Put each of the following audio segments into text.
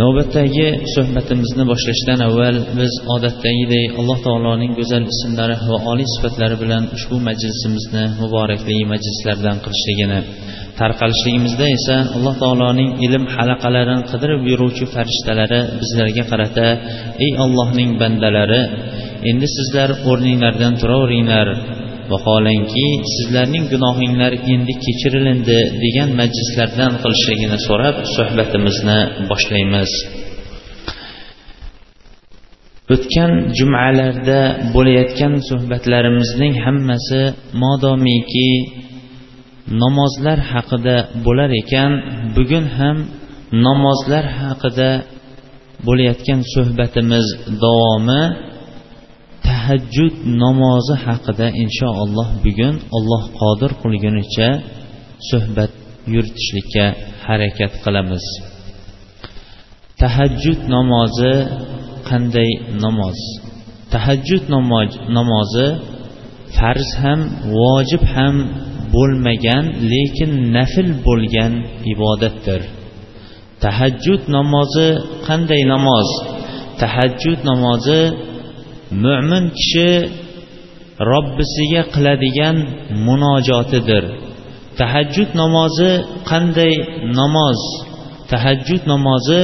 Navbatdagi suhbatimizni boshlashdan avval biz odatdagidek alloh taoloning go'zal ismlari va oliy sifatlari bilan ushbu majlisimizni muborakli majlislardan qilishligini tarqalishligimizda esa alloh taoloning ilm halaqalarini qidirib yuruvchi farishtalari bizlarga qarata ey ollohning bandalari endi sizlar o'rninglardan turaveringlar vaholanki sizlarning gunohinglar endi kechirilindi degan majlislardan qilishligini so'rab suhbatimizni boshlaymiz. O'tgan jumalarda bo'layotgan suhbatlarimizning hammasi modomiki namozlar haqida bo'lar ekan bugun ham namozlar haqida bo'layotgan suhbatimiz davomi tahajjud namozi haqida inshaalloh bugun alloh qodir qilgunicha suhbat yuritishlikka harakat qilamiz. Tahajjud namozi qanday namoz? Tahajjud namozi farz ham vojib ham bo'lmagan lekin nafl bo'lgan ibodatdir. Tahajjud namozi qanday namoz? Tahajjud namozi mo'min kishi robbisiga qiladigan munojotidir. Tahajjud namozi qanday namoz? Tahajjud namozi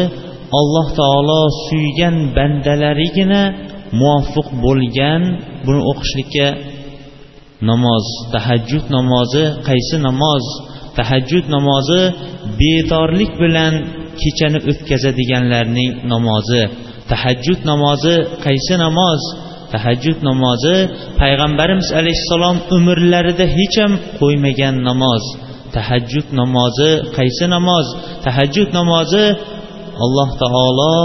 alloh taolo suygan bandalarigina muvaffaq bo'lgan buni o'qishlikka namoz. Tahajjud namozi qaysi namoz? Tahajjud namozi bedorlik bilan kechani o'tkazadiganlarning namozi. Tahajjud namozi qaysi namoz? Tahajjud namozi payg'ambarimiz alayhissalom umrlarida hech ham qo'ymagan namoz. Tahajjud namozi qaysi namoz? Tahajjud namozi alloh taolo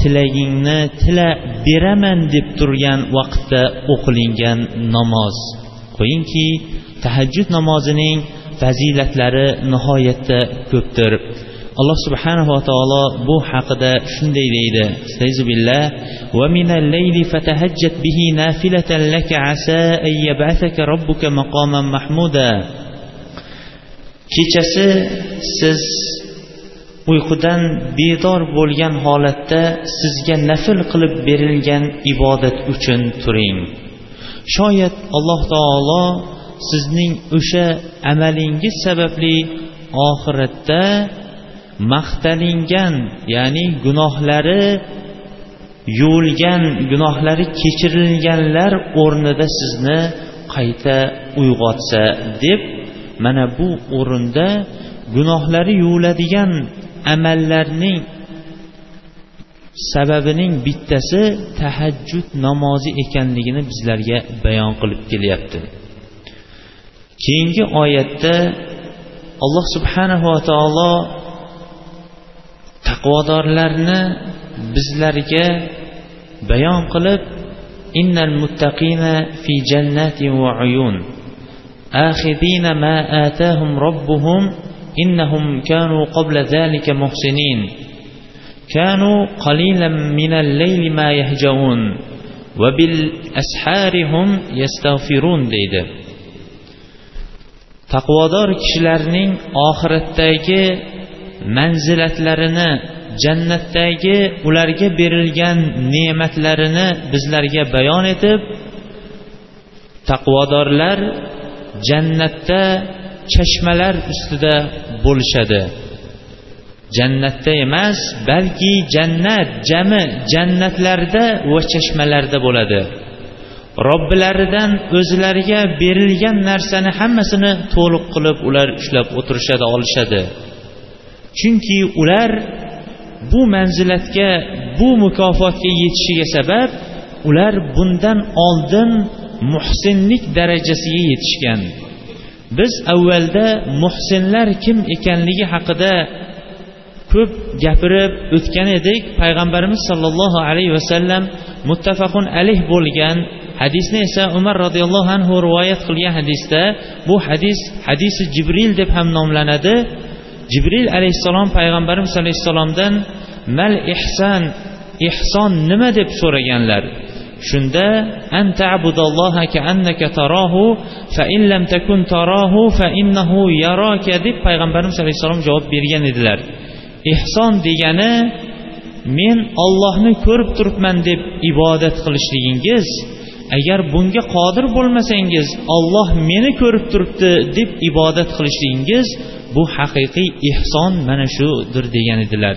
tilagingni tila beraman deb turgan vaqtda o'qilingan namoz. Qo'yingki tahajjud namozining fazilatlari nihoyatda ko'pdir. Alloh subhanava taolo bu haqida shunday deydi. Billah. Va minal layli fatahajjat bihi nafilatan laka asa an yab'athaka robbuka maqaman kechasi siz uyqudan bedor bo'lgan holatda sizga nafl qilib berilgan ibodat uchun turing. Shoyat alloh taolo sizning o'sha amalingiz sababli oxiratda maqtalingan ya'ni gunohlari yuvilgan gunohlari kechirilganlar o'rnida sizni qayta uyg'otsa deb mana bu o'rinda gunohlari yuviladigan amallarning sababining bittasi tahajjud namozi ekanligini bizlarga bayon qilib kelyapti. Keyingi oyatda alloh subhanahu va taolo taqvodorlarni bizlarga bayon qilib innal muttaqina fi jannatin va uyun akhidina ma atahum robbuhum innahum kanu qabla zalika muhsinin kanu qalilan min al-layli ma yahjaun va bil asharihum yastaghfirun deydi. Taqvodor kishilarning oxiratdagi manzilatlarini jannatdagi ularga berilgan ne'matlarini bizlarga bayon etib taqvodorlar jannatda chashmalar ustida bo'lishadi. Jannatda emas balki jannat jami jannatlarda va chashmalarda bo'ladi. Robbilaridan o'zlariga berilgan narsani hammasini to'liq qilib ular ushlab o'tirishadi olishadi. Chunki ular bu manzilatga bu mukofotga yetishiga sabab ular bundan oldin muhsinlik darajasiga yetishgan. Biz avvalda muhsinlar kim ekanligi haqida ko'p gapirib o'tgan edik. Payg'ambarimiz sollallohu alayhi vasallam muttafaqun alayh bo'lgan hadisni esa umar roziyallohu anhu rivoyat qilgan hadisda bu hadis hadisi jibril deb ham nomlanadi. Jibril alayhissalom payg'ambarimiz alayhissalomdan mal ihson ihson nima deb so'raganlar? Shunda an ta'budalloha ka'annaka tarahu fa in lam takun tarahu fa innahu yaraka deb payg'ambarimiz alayhissalom javob bergan edilar. Ihson degani men ollohni ko'rib turibman deb ibodat qilishligingiz agar bunga qodir bo'lmasangiz olloh meni ko'rib turibdi deb ibodat qilishligingiz bu haqiqiy ehson mana shudir degan edilar.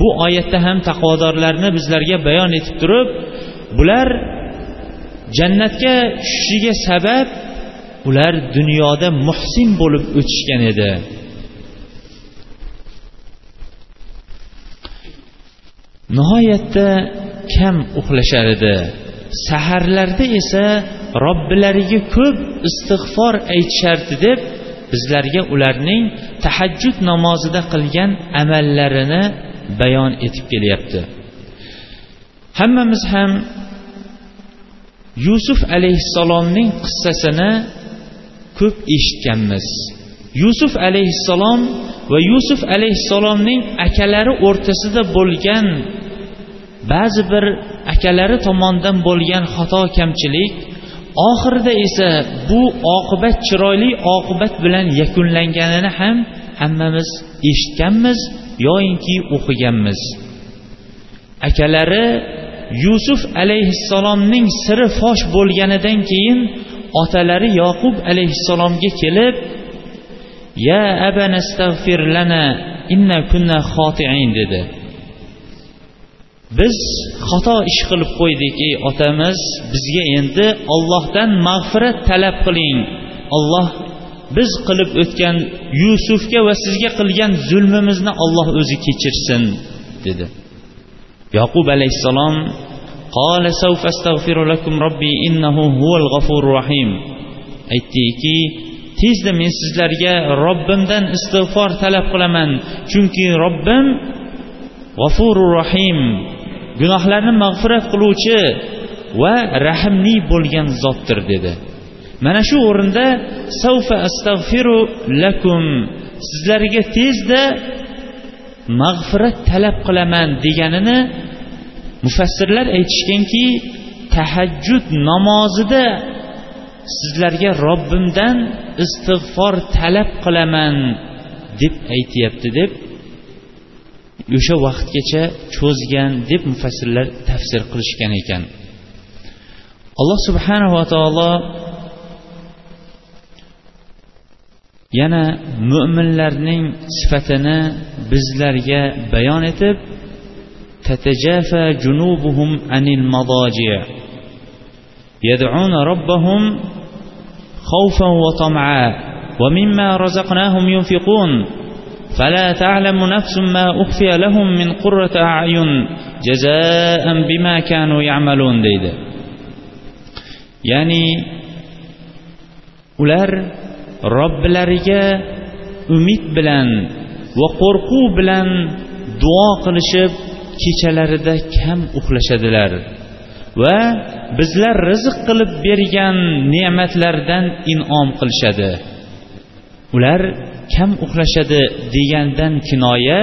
Bu oyatda ham taqvodorlarni bizlarga bayon etib turib bular jannatga tushishiga sabab ular dunyoda muhsin bo'lib o'tishgan edi. Nihoyatda kam uxlashar edi. Saharlarda esa robbilariga ko'p istig'for aytishardi deb bizlarga ularning tahajjud namozida qilgan amallarini bayon etib kelyapti. Hammamiz ham yusuf alayhissalomning qissasini ko'p eshitganmiz. Yusuf alayhissalom va yusuf alayhissalomning akalari o'rtasida bo'lgan ba'zi bir akalari tomonidan bo'lgan xato kamchilik oxirida esa bu oqibat chiroyli oqibat bilan yakunlanganini ham hammamiz eshitganmiz yoyinki o'qiganmiz. Akalari yusuf alayhissalomning siri fosh bo'lganidan keyin otalari yoqub alayhissalomga kelib ya abanastag'fir lana inna kunna xotiin dedi. Biz xato ish qilib qo'ydik ey otamiz bizga endi ollohdan mag'firat talab qiling. Olloh biz qilib o'tgan yusufga va sizga qilgan zulmimizni olloh o'zi kechirsin dedi. Yoqub alayhissalom aytdiki tezda men sizlarga robbimdan istig'for talab qilaman chunki robbim g'afurur rohim gunohlarni mag'firat qiluvchi va rahmli bo'lgan zotdir dedi. Mana shu o'rinda savfa astag'firu lakum sizlarga tezda mag'firat talab qilaman deganini mufassirlar aytishganki tahajjud namozida sizlarga robbimdan istig'for talab qilaman deb aytyapti deb o'sha vaqtgacha cho'zgan deb mufassirlar tafsir qilishgan ekan alloh subhanava taolo yana mo'minlarning sifatini bizlarga bayon etib تتجافى جنوبهم عن المضاجع يدعون ربهم خوفا وطمعا ومما رزقناهم ينفقون فلا تعلم نفس ما أخفي لهم من قرة أعين جزاء بما كانوا يعملون deydi ya'ni ular robbilariga umid bilan va qo'rquv bilan duo qilishib kechalarida kam uxlashadilar va bizlar rizq qilib bergan ne'matlardan inom qilishadi ular kam uxlashadi degandan kinoya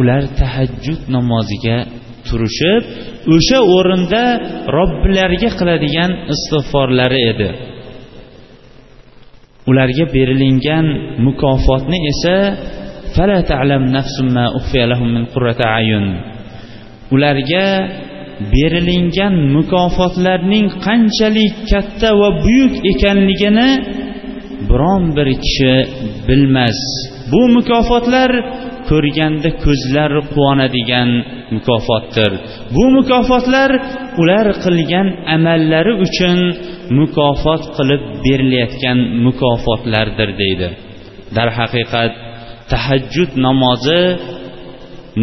ular tahajjud namoziga turishib o'sha o'rinda robbilariga qiladigan istig'forlari edi. Ularga berilingan mukofotni esa ularga berilingan mukofotlarning qanchalik katta va buyuk ekanligini biron bir kishi bilmas. Bu mukofotlar ko'rganda ko'zlar quvonadigan mukofotdir. Bu mukofotlar ular qilgan amallari uchun mukofot qilib berilayotgan mukofotlardir deydi. Darhaqiqat tahajjud namozi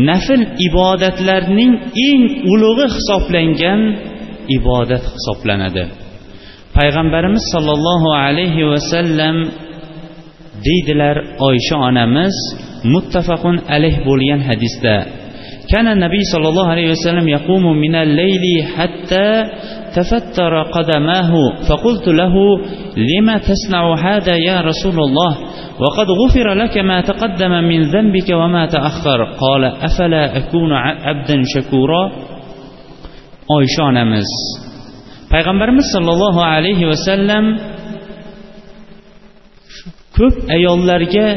nafl ibodatlarning eng ulug'i hisoblangan ibodat hisoblanadi. Payg'ambarimiz sollallohu alayhi vasallam deydilar oysha onamiz muttafaqun alayh bo'lgan hadisda كان النبي صلى الله عليه وسلم يقوم من الليل حتى تفتر قدماه فقلت له لما تصنع هذا يا رسول الله وقد غفر لك ما تقدم من ذنبك وما تأخر قال أفلا أكون عبدا شكورا onamiz payg'ambarimiz sollallohu alayhi vasallam ko'p ayollarga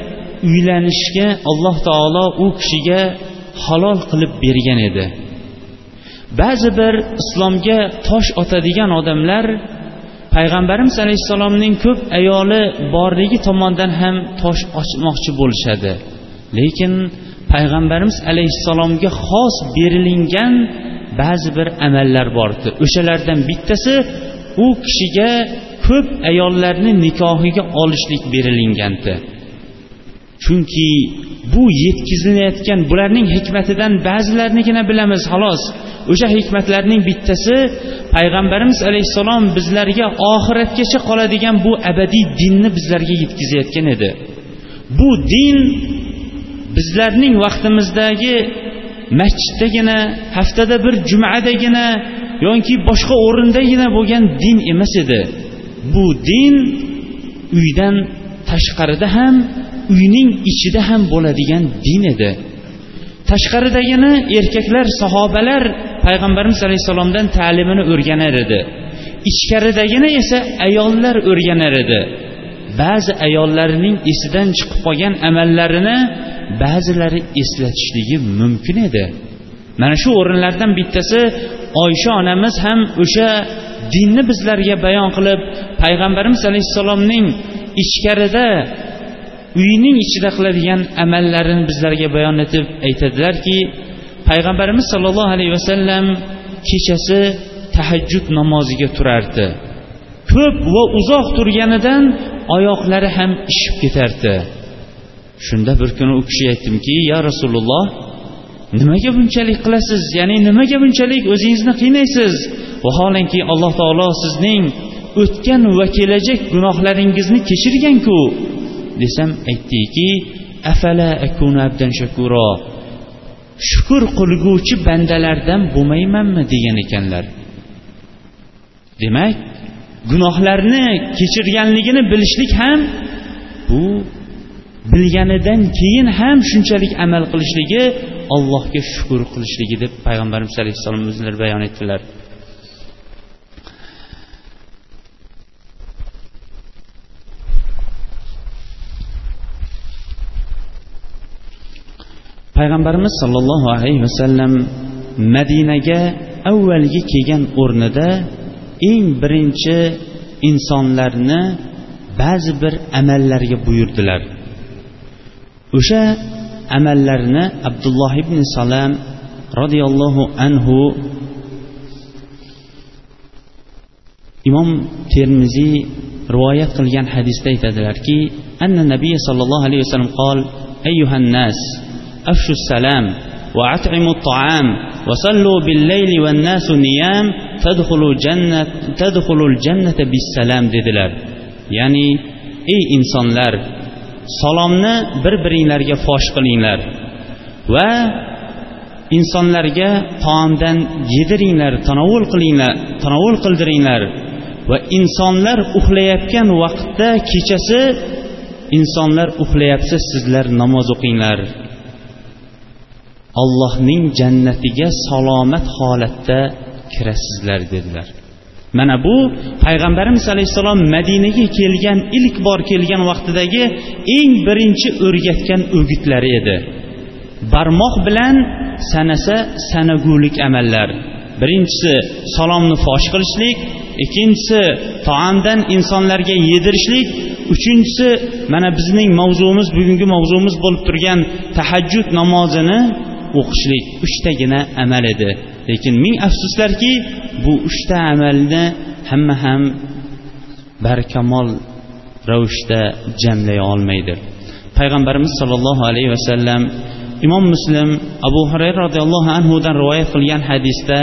uylanishga alloh taolo u kishiga halol qilib bergan edi. Ba'zi bir islomga tosh otadigan odamlar payg'ambarimiz alayhissalomning ko'p ayoli borligi tomondan ham tosh ochmoqchi bo'lishadi. Lekin payg'ambarimiz alayhissalomga xos berilingan ba'zi bir amallar bordi o'shalardan bittasi u kishiga ko'p ayollarni nikohiga olishlik berilingandi chunki bu yetkazilayotgan bularning hikmatidan ba'zilarnigina bilamiz xolos. O'sha hikmatlarning bittasi payg'ambarimiz alayhissalom bizlarga oxiratgacha qoladigan bu abadiy dinni bizlarga yetkazayotgan edi. Bu din bizlarning vaqtimizdagi masjiddagina haftada bir jumadagina yoki boshqa o'rindagina bo'lgan din emas edi. Bu din uydan tashqarida ham uyning ichida ham bo'ladigan din edi. Tashqaridagini erkaklar sahobalar payg'ambarimiz alayhissalomdan ta'limini o'rganar edi. Ichkaridagini esa ayollar o'rganar edi. Ba'zi ayollarning esidan chiqib qolgan amallarini ba'zilari eslatishligi mumkin edi. Mana shu o'rinlardan bittasi oysha onamiz ham o'sha dinni bizlarga bayon qilib payg'ambarimiz alayhissalomning ichkarida uyning ichida qiladigan amallarini bizlarga bayon etib aytadilarki payg'ambarimiz sollallohu alayhi vasallam kechasi tahajjud namoziga turardi. Ko'p va uzoq turganidan oyoqlari ham ishib ketardi. Shunda bir kuni u kishiga aytdimki ya rasululloh nimaga bunchalik qilasiz? Ya'ni nimaga bunchalik o'zingizni qiynaysiz? Vaholanki alloh taolo sizning o'tgan va kelajak gunohlaringizni kechirganku. desam aytdiki afala akuna abdan shakuro shukur qilguvchi bandalardan bo'lmaymanmi? degan ekanlar. Demak gunohlarni kechirganligini bilishlik ham bu bilganidan keyin ham shunchalik amal qilishligi allohga shukur qilishligi deb payg'ambarimiz alayhissalom o'zlari bayon etdilar. Payg'ambarimiz sollallohu alayhi vasallam madinaga avvalgi kelgan o'rnida eng birinchi insonlarni ba'zi bir amallarga buyurdilar. O'sha amallarni abdulloh ibn salam roziyallohu anhu imom termiziy rivoyat qilgan hadisda aytadilarki anna nabiy sollallohu alayhi vasallam qol ayyuhan nas afshu salam وأطعموا الطعام وصلوا بالليل والناس نيام تدخلوا جنة تدخلوا الجنة بالسلام dedilar ya'ni ey insonlar salomni bir biringlarga fosh qilinglar va insonlarga taomdan yediringlar tanovul qilinglar tanovul qildiringlar va insonlar uxlayotgan vaqtda kechasi insonlar uxlayapsa sizlar namoz o'qinglar. Allohning jannatiga salomat holatda kirasizlar dedilar. Mana bu payg'ambarimiz alayhissalom madinaga kelgan ilk bor kelgan vaqtidagi eng birinchi o'rgatgan o'gitlari edi. Barmoq bilan sanasa sanagulik amallar. Birinchisi salomni fosh qilishlik ikkinchisi taomdan insonlarga yedirishlik uchinchisi mana bizning mavzuimiz bugungi mavzuimiz bo'lib turgan tahajjud namozini o'qishlik uchtagina amal edi. lekin ming afsuslarki bu uchta amalni hamma ham barkamol ravishda jamlay olmaydi payg'ambarimiz sollallohu alayhi vasallam imom muslim abu hurayra roziyallohu anhudan rivoyat qilgan hadisda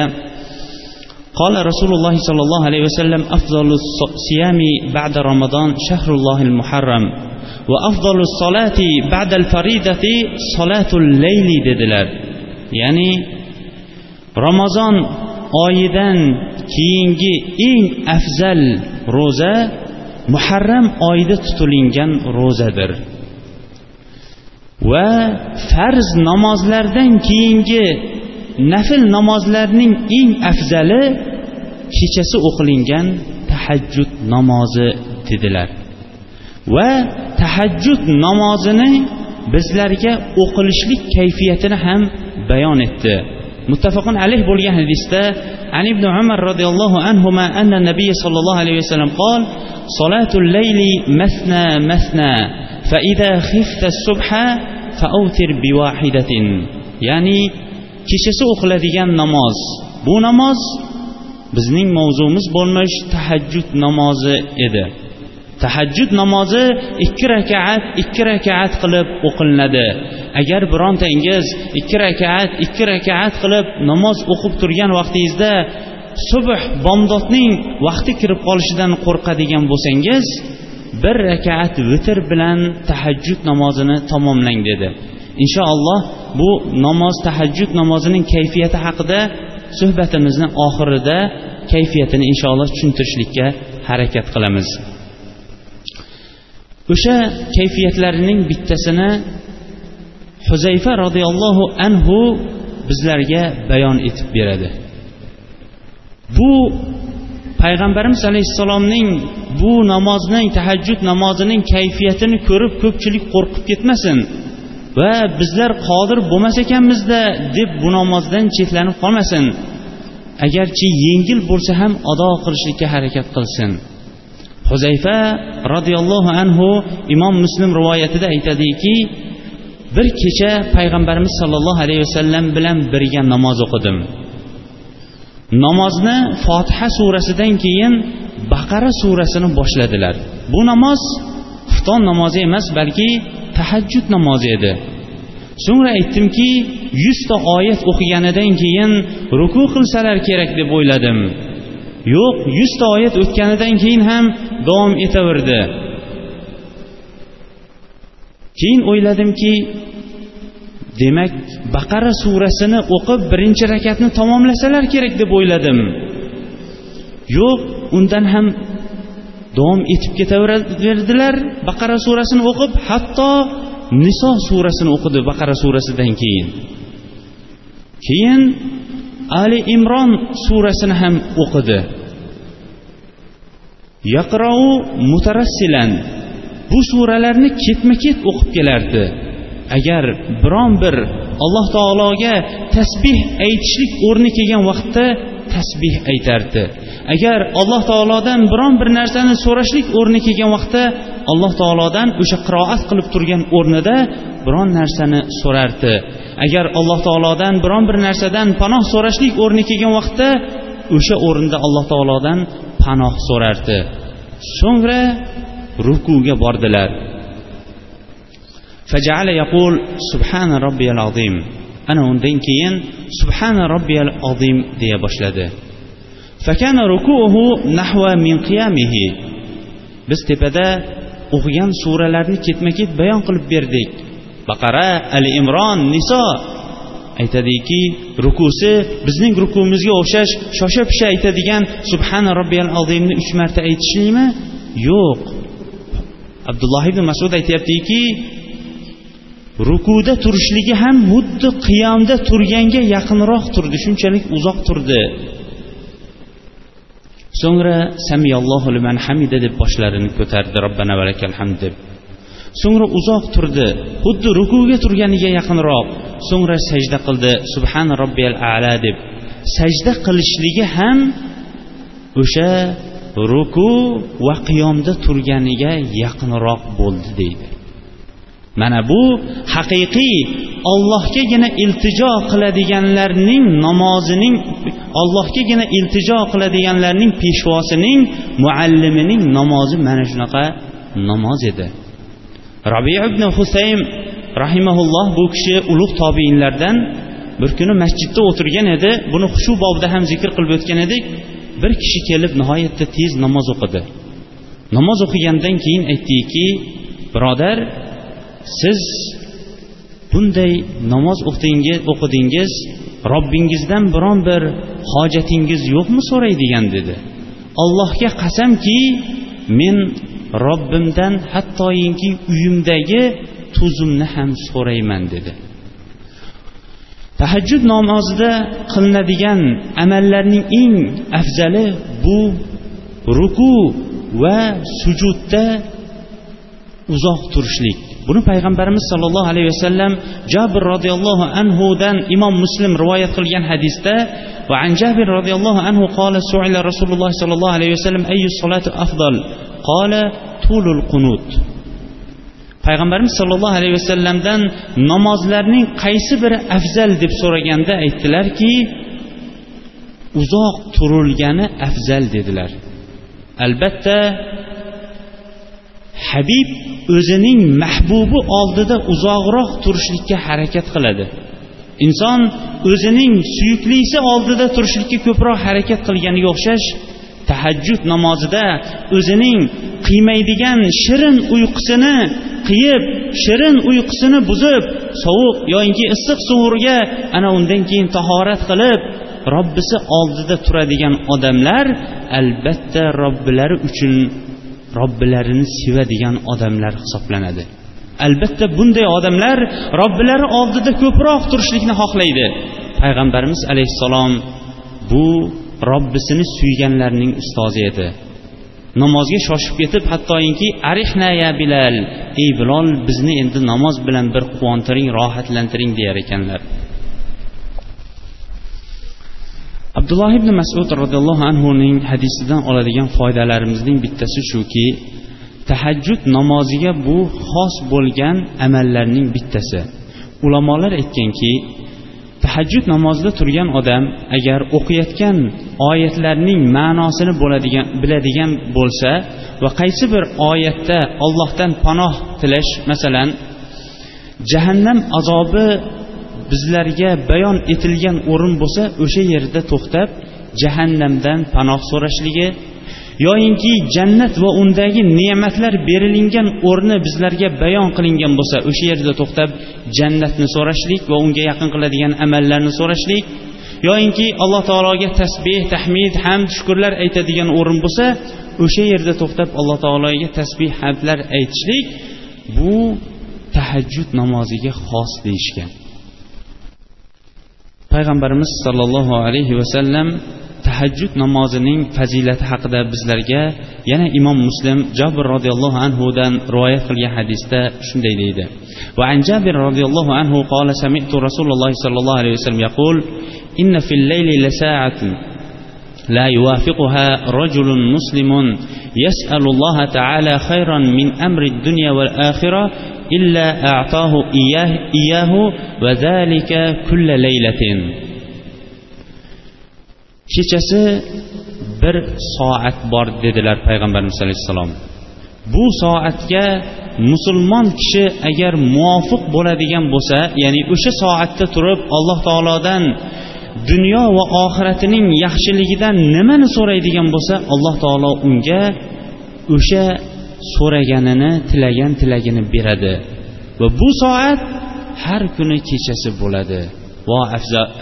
قال رسول الله صلى الله عليه وسلم أفضل الصيام بعد رمضان شهر الله المحرم وأفضل الصلاة بعد الفريضة صلاة الليل dedilar ya'ni ramazon oyidan keyingi eng afzal ro'za muharram oyida tutilingan ro'zadir. Va farz namozlardan keyingi nafl namozlarning eng afzali kechasi o'qilingan tahajjud namozi dedilar. Va tahajjud namozini bizlarga o'qilishlik kayfiyatini ham bayon etdi. muttafaqun alayh bo'lgan hadisda an ibn umar roziyallohu anhu anna nabiy sollallohu alayhi vasallam qol solatul layli masna masna فإذا خفت الصبح فأوتر بواحدة ya'ni kechasi o'qiladigan namoz bu namoz bizning mavzumiz bo'lmish tahajjud namozi edi Tahajjud namozi ikki rakaat ikki rakaat qilib o'qilinadi. Agar birontangiz ikki rakaat ikki rakaat qilib namoz o'qib turgan vaqtingizda subh bomdodning vaqti kirib qolishidan qo'rqadigan bo'lsangiz bir rakaat vitr bilan tahajjud namozini tamomlang dedi. Inshaalloh bu namoz tahajjud namozining kayfiyati haqida suhbatimizni oxirida kayfiyatini inshaalloh tushuntirishlikka harakat qilamiz. O'sha kayfiyatlarining bittasini huzayfa roziyallohu anhu bizlarga bayon etib beradi. Bu payg'ambarimiz alayhissalomning bu namozning tahajjud namozining kayfiyatini ko'rib ko'pchilik qo'rqib ketmasin va bizlar qodir bo'lmas ekanmizda deb bu namozdan chetlanib qolmasin. Agarchi yengil bo'lsa ham ado qilishlikka harakat qilsin. Huzayfa roziyallohu anhu imom muslim rivoyatida aytadiki bir kecha payg'ambarimiz sollallohu alayhi vasallam bilan birga namoz o'qidim. Namozni fotiha surasidan keyin baqara surasini boshladilar. Bu namoz xufton namozi emas balki tahajjud namozi edi. So'ngra aytdimki yuzta oyat o'qiganidan keyin ruku qilsalar kerak deb o'yladim. Yo'q yuzta oyat o'tganidan keyin ham davom etaverdi. Keyin o'yladimki demak baqara surasini o'qib birinchi rakatni tamomlasalar kerak deb o'yladim. Yo'q undan ham davom etib ketaverdilar baqara surasini o'qib hatto niso surasini o'qidi baqara surasidan keyin. Keyin ali imron surasini ham o'qidi. Yaqrou mutarassilan bu suralarni ketma ket o'qib kelardi. Agar biron bir alloh taologa tasbih aytishlik o'rni kelgan vaqtda tasbih aytardi. Agar alloh taolodan biron bir narsani so'rashlik o'rni kelgan vaqtda alloh taolodan o'sha qiroat qilib turgan o'rnida biron narsani so'rardi. Agar alloh taolodan biron bir narsadan panoh so'rashlik o'rni kelgan vaqtda o'sha o'rinda alloh taolodan panoh so'rardi so'ngra rukuga bordilar فجعل يقول سبحان ربي العظيم ana undan keyin subhana robbiyal azim deya boshladi fakana rukuuhu nahva min qiyamihi biz tepada o'qigan suralarni ketma ket bayon qilib berdik baqara ali imron niso aytadiki rukusi bizning rukumizga o'xshash shosha pisha aytadigan subhana robbiyal azimni uch marta aytishlikmi? Yo'q. Abdulloh ibn masud aytyaptiki rukuda turishligi ham xuddi qiyomda turganga yaqinroq turdi shunchalik uzoq turdi. So'ngra samiyallohu liman hamida deb boshlarini ko'tardi robbana valakal hamd deb. So'ngra uzoq turdi xuddi rukuga turganiga yaqinroq. So'ngra sajda qildi. Subhan robbiyal ala deb. Sajda qilishligi ham o'sha ruku va qiyomda turganiga yaqinroq bo'ldi deydi. Mana bu haqiqiy ollohgagina iltijo qiladiganlarning namozining ollohgagina iltijo qiladiganlarning peshvosining muallimining namozi mana shunaqa namoz edi. Robi ibn husayn rahimaulloh bu kishi ulug' tobiinlardan bir kuni masjidda o'tirgan edi. Buni shu bobda ham zikr qilib o'tgan edik. Bir kishi kelib nihoyatda tez namoz o'qidi. Namoz o'qigandan keyin aytdiki birodar siz bunday namoz o'qidingiz robbingizdan biron bir hojatingiz yo'qmi so'raydigan dedi. Allohga qasamki men robbimdan hattoyinki uyimdagi tuzimni ham so'rayman dedi tahajjud namozida qilinadigan amallarning eng afzali bu ruku va sujudda uzoq turishlik buni payg'ambarimiz sollallohu alayhi vasallam jabir roziyallohu anhudan imom muslim rivoyat qilgan hadisda وعن جابر رضي الله عنه قال سئل رسول الله صلى الله عليه وسلم أي الصلاة أفضل قال طول القنوت payg'ambarimiz sollallohu alayhi vasallamdan namozlarning qaysi biri afzal deb so'raganda aytdilarki uzoq turilgani afzal dedilar. Albatta habib o'zining mahbubi oldida uzoqroq turishlikka harakat qiladi. Inson o'zining suyuklisi oldida turishlikka ko'proq harakat qilganiga o'xshash tahajjud namozida o'zining qiymaydigan shirin uyqusini qiyib shirin uyqusini buzib sovuq yoyinki issiq sug'urga ana undan keyin tahorat qilib robbisi oldida turadigan odamlar albatta robbilari uchun robbilarini sevadigan odamlar hisoblanadi. Albatta bunday odamlar robbilari oldida ko'proq turishlikni xohlaydi. Payg'ambarimiz alayhissalom bu robbisini suyganlarning ustozi edi. Namozga shoshib ketib hattoki arihna ya bilal ey bilol bizni endi namoz bilan bir quvontiring rohatlantiring deyar ekanlar. Abdulloh ibn masud roziyallohu anhuning hadisidan oladigan foydalarimizning bittasi shuki tahajjud namoziga bu xos bo'lgan amallarning bittasi. Ulamolar aytganki tahajjud namozida turgan odam agar o'qiyotgan oyatlarning ma'nosini bo'ladigan biladigan bo'lsa va qaysi bir oyatda ollohdan panoh tilash masalan jahannam azobi bizlarga bayon etilgan o'rin bo'lsa o'sha yerda to'xtab jahannamdan panoh so'rashligi yoyinki jannat va undagi ne'matlar berilingan o'rni bizlarga bayon qilingan bo'lsa o'sha yerda to'xtab jannatni so'rashlik va unga yaqin qiladigan amallarni so'rashlik. Yoyinki alloh taologa tasbeh tahmid hamd shukurlar aytadigan o'rin bo'lsa o'sha yerda to'xtab alloh taologa tasbeh hamdlar aytishlik bu tahajjud namoziga xos deyishgan. Payg'ambarimiz sollallohu alayhi vasallam tahajjud namozining fazilati haqida bizlarga yana imom muslim jabr roziyallohu anhudan rivoyat qilgan hadisda shunday deydi. وعن جابر رضي الله عنه قال سمعت رسول الله صلى الله عليه وسلم يقول إن في الليل لساعة لا يوافقها رجل مسلم يسأل الله تعالى خيرا من أمر الدنيا والآخرة إلا أعطاه إياه, إياه وذلك كل ليلة kechasi bir soat bor dedilar payg'ambarimiz alayhissalom. Bu soatga musulmon kishi agar muvofiq bo'ladigan bo'lsa ya'ni o'sha soatda turib alloh taolodan dunyo va oxiratining yaxshiligidan nimani so'raydigan bo'lsa alloh taolo unga o'sha so'raganini tilagan tilagini beradi. Va bu soat har kuni kechasi bo'ladi.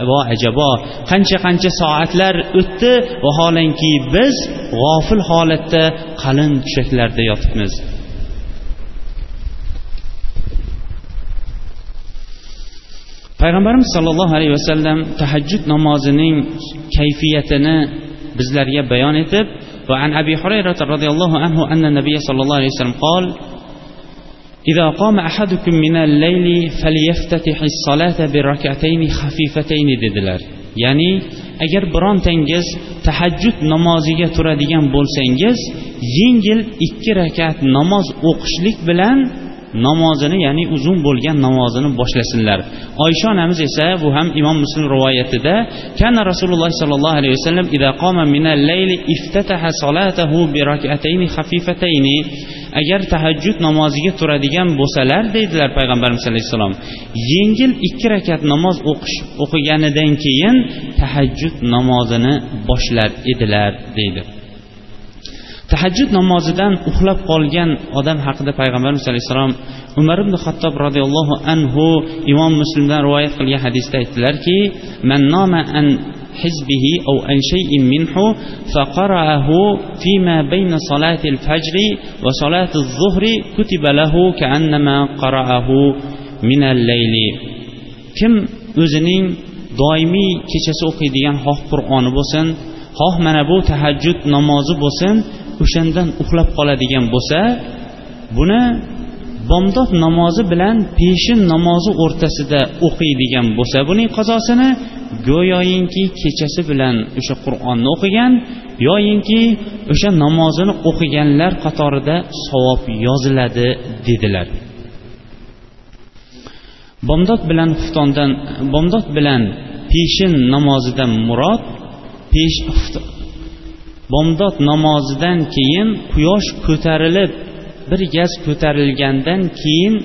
vo ajabo qancha qancha soatlar o'tdi vaholanki biz g'ofil holatda qalin tushaklarda yotibmiz payg'ambarimiz sollallohu alayhi vasallam tahajjud namozining kayfiyatini bizlarga bayon etib وعن أبي هريرة رضي الله عنه أن النبي صلى الله عليه وسلم قال إذا قام أحدكم من الليل فليفتتح الصلاة بركعتين خفيفتين dedilar ya'ni agar birontangiz tahajjud namoziga turadigan bo'lsangiz yengil ikki rakat namoz o'qishlik bilan namozini ya'ni uzun bo'lgan namozini boshlasinlar. Oysha onamiz esa bu ham imom muslim rivoyatida kana rasululloh sollallohu alayhi vasallam ida qoma minal layli iftataha solatahu bi rak'atayn khafifatayn agar tahajjud namoziga turadigan bo'lsalar deydilar payg'ambarimiz alayhissalom yengil ikki rakat namoz o'qish o'qiganidan keyin tahajjud namozini boshlar edilar deydi. tahajjud namozidan uxlab qolgan odam haqida payg'ambarimiz alayhissalom umar ibn xattob roziyallohu anhu imom muslimdan rivoyat qilgan hadisda aytdilarki man noma an حزبه أو عن شيء منه فقرأه فيما بين صلاة الفجر وصلاة الظهر كتب له كأنما قرأه من الليل kim o'zining doimiy kechasi o'qiydigan xoh qur'oni bo'lsin xoh mana bu tahajjud namozi bo'lsin o'shandan uxlab qoladigan bo'lsa buni bomdod namozi bilan peshin namozi o'rtasida o'qiydigan bo'lsa buning qazosini go'yoyinki kechasi bilan o'sha qur'onni o'qigan yoyinki o'sha namozini o'qiganlar qatorida savob yoziladi dedilar. Bomdod bilan xuftondan bomdod bilan peshin namozidan murod pesh bomdod namozidan keyin quyosh ko'tarilib bir gaz ko'tarilgandan keyin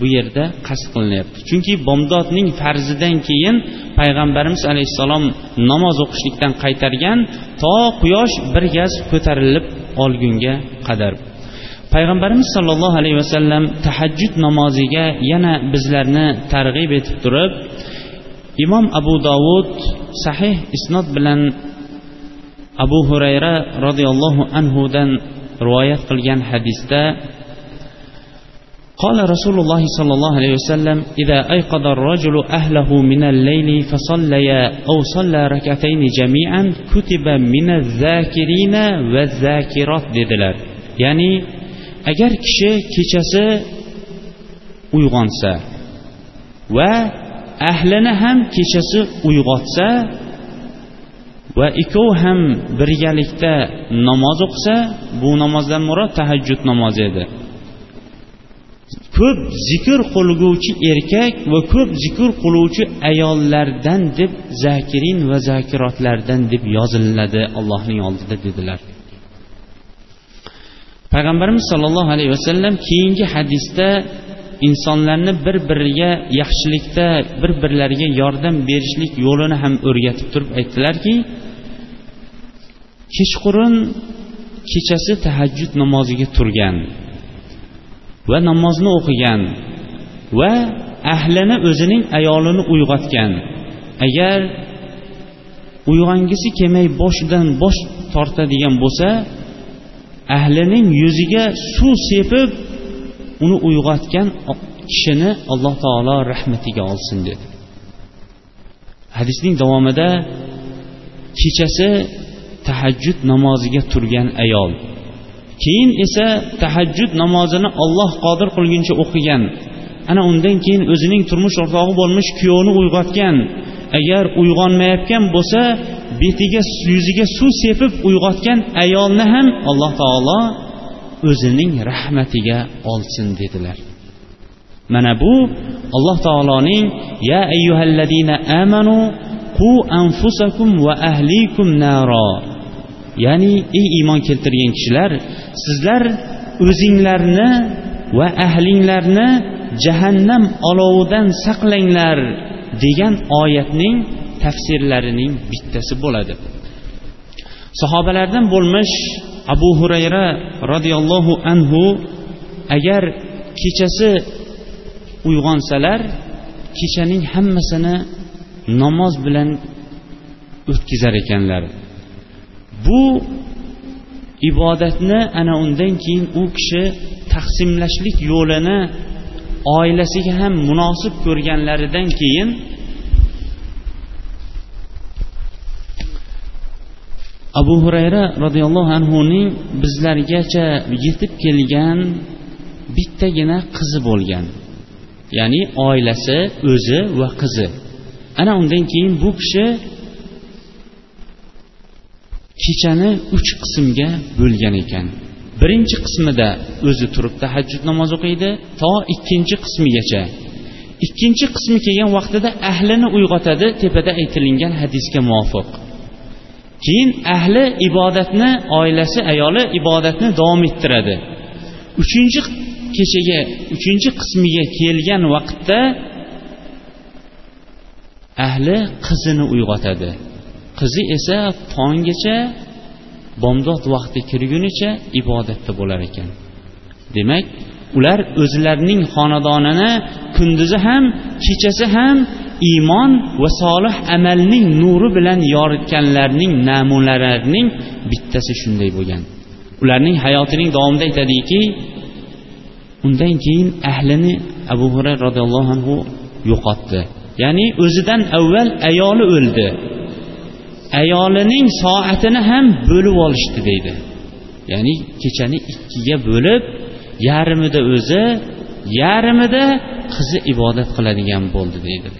bu yerda qasd qilinyapti. Chunki bomdodning farzidan keyin payg'ambarimiz alayhissalom namoz o'qishlikdan qaytargan to quyosh bir gaz ko'tarilib olgunga qadar. Payg'ambarimiz sollallohu alayhi vasallam tahajjud namoziga yana bizlarni targ'ib etib turib imom abu dovud sahih isnod bilan abu hurayra roziyallohu anhudan rivoyat qilgan hadisda قال رسول الله صلى الله عليه وسلم إذا أيقظ الرجل أهله من الليل فصليا أو صلى ركعتين جميعا كتب من الذاكرين والذاكرات dedilar ya'ni agar kishi kechasi uyg'onsa va ahlini ham kechasi uyg'otsa va ikkovi ham birgalikda namoz o'qisa bu namozdan murod tahajjud namozi edi. Ko'p zikr qilguvchi erkak va ko'p zikr qiluvchi ayollardan deb zakirin va zakirotlardan deb yoziladi allohning oldida dedilar. Payg'ambarimiz sollallohu alayhi vasallam keyingi hadisda insonlarni bir biriga yaxshilikda bir birlariga yordam berishlik yo'lini ham o'rgatib turib aytdilarki kechqurun kechasi tahajjud namoziga turgan va namozni o'qigan va ahlini o'zining ayolini uyg'otgan. Agar uyg'ongisi kelmay boshidan bosh tortadigan bo'lsa ahlining yuziga suv sepib uni uyg'otgan kishini alloh taolo rahmatiga olsin dedi. Hadisning davomida kechasi tahajjud namoziga turgan ayol. Keyin esa tahajjud namozini olloh qodir qilguncha o'qigan ana undan keyin o'zining turmush o'rtog'i bo'lmish kuyovini uyg'otgan. Agar uyg'onmayotgan bo'lsa betiga yuziga suv sepib uyg'otgan ayolni ham alloh taolo o'zining rahmatiga olsin dedilar. Mana bu alloh taoloning ya ayyuhallazina amanu qu anfusakum va ahlikum naro. Ya'ni ey iymon keltirgan kishilar sizlar o'zinglarni va ahlinglarni jahannam olovidan saqlanglar degan oyatning tafsirlarining bittasi bo'ladi. Sahobalardan bo'lmish abu hurayra roziyallohu anhu agar kechasi uyg'onsalar kechaning hammasini namoz bilan o'tkazar ekanlar. Bu ibodatni ana undan keyin u kishi taqsimlashlik yo'lini oilasiga ham munosib ko'rganlaridan keyin abu hurayra roziyallohu anhuning bizlargacha yetib kelgan bittagina qizi bo'lgan. Ya'ni oilasi o'zi va qizi. Ana undan keyin bu kishi kechani uch qismga bo'lgan ekan. Birinchi qismida o'zi turib tahajjud namoz o'qiydi to ikkinchi qismigacha. Ikkinchi qismi kelgan vaqtida ahlini uyg'otadi tepada aytilingan hadisga muvofiq. Keyin ahli ibodatni oilasi ayoli ibodatni davom ettiradi. Uchinchi kechaga uchinchi qismiga kelgan vaqtda ahli qizini uyg'otadi. Qizi esa tonggacha bomdod vaqti kirgunicha ibodatda bo'lar ekan. Demak ular o'zlarining xonadonini kunduzi ham kechasi ham iymon va solih amalning nuri bilan yoritganlarning namunalarining bittasi shunday bo'lgan. Ularning hayotining davomida aytadiki undan keyin ahlini abu hurayra roziyallohu anhu yo'qotdi. Ya'ni o'zidan avval ayoli o'ldi. Ayolining soatini ham bo'lib olishdi deydi. Ya'ni kechani ikkiga bo'lib yarmida o'zi yarmida qizi ibodat qiladigan bo'ldi deydi.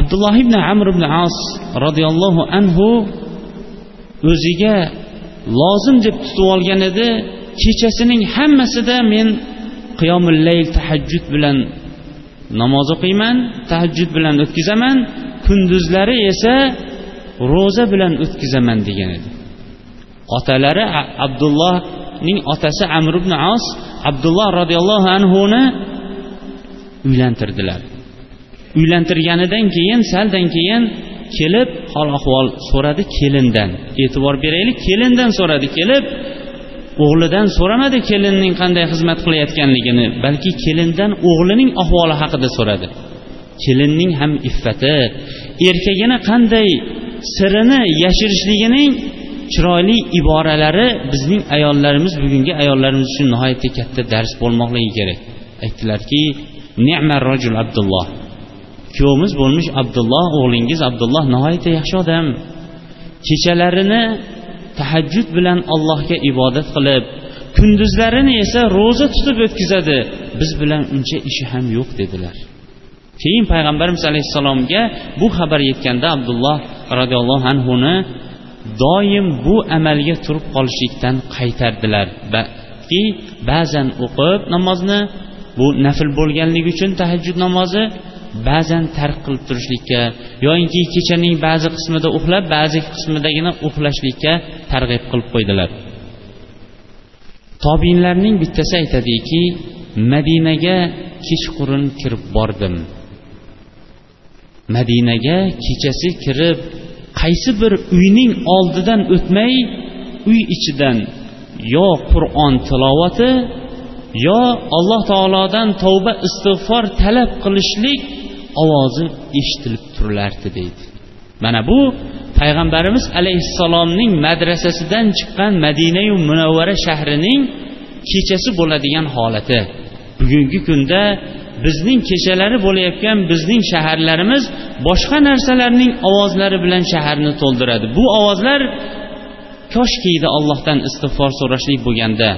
Abdulloh ibn amr ibn as roziyallohu anhu o'ziga lozim deb tutib olgan edi kechasining hammasida men qiyomul layl tahajjud bilan namoz o'qiyman tahajjud bilan o'tkazaman kunduzlari esa ro'za bilan o'tkazaman degan edi. Otalari abdulloh ning otasi amr ibn as abdulloh roziyallohu anhuni uylantirdilar. Uylantirganidan keyin saldan keyin kelib hol ahvol so'radi kelindan. E'tibor beraylik kelindan so'radi kelib o'g'lidan so'ramadi kelinning qanday xizmat qilayotganligini balki kelindan o'g'lining ahvoli haqida so'radi. Kelinning ham iffati erkagini qanday sirini yashirishligining chiroyli iboralari bizning ayollarimiz bugungi ayollarimiz uchun nihoyatda katta dars bo'lmoqligi kerak. Aytdilarki ne'mar rojul abdulloh. Kuyovimiz bo'lmish abdulloh o'g'lingiz abdulloh nihoyatda yaxshi odam. Kechalarini tahajjud bilan allohga ibodat qilib kunduzlarini esa ro'za tutib o'tkazadi. Biz bilan uncha ishi ham yo'q dedilar. Keyin payg'ambarimiz alayhissalomga bu xabar yetganda abdulloh roziyallohu anhuni doim bu amalga turib qolishlikdan qaytardilar balki ba'zan o'qib namozni bu nafl bo'lganligi uchun tahajjud namozi ba'zan tark qilib turishlikka yoyinki kechaning ba'zi qismida uxlab ba'zi qismidagina uxlashlikka targ'ib qilib qo'ydilar. Tobinlarning bittasi aytadiki madinaga kechqurun kirib bordim. Madinaga kechasi kirib qaysi bir uyning oldidan o'tmay uy ichidan yo qur'on tilovati yo alloh taolodan tavba istig'for talab qilishlik ovozi eshitilib turilardi deydi. Mana bu payg'ambarimiz alayhissalomning madrasasidan chiqqan madinayu munavvara shahrining kechasi bo'ladigan holati. Bugungi kunda bizning kechalari bo'layotgan bizning shaharlarimiz boshqa narsalarning ovozlari bilan shaharni to'ldiradi. Bu ovozlar koshkiydi allohdan istig'for so'rashlik bo'lganda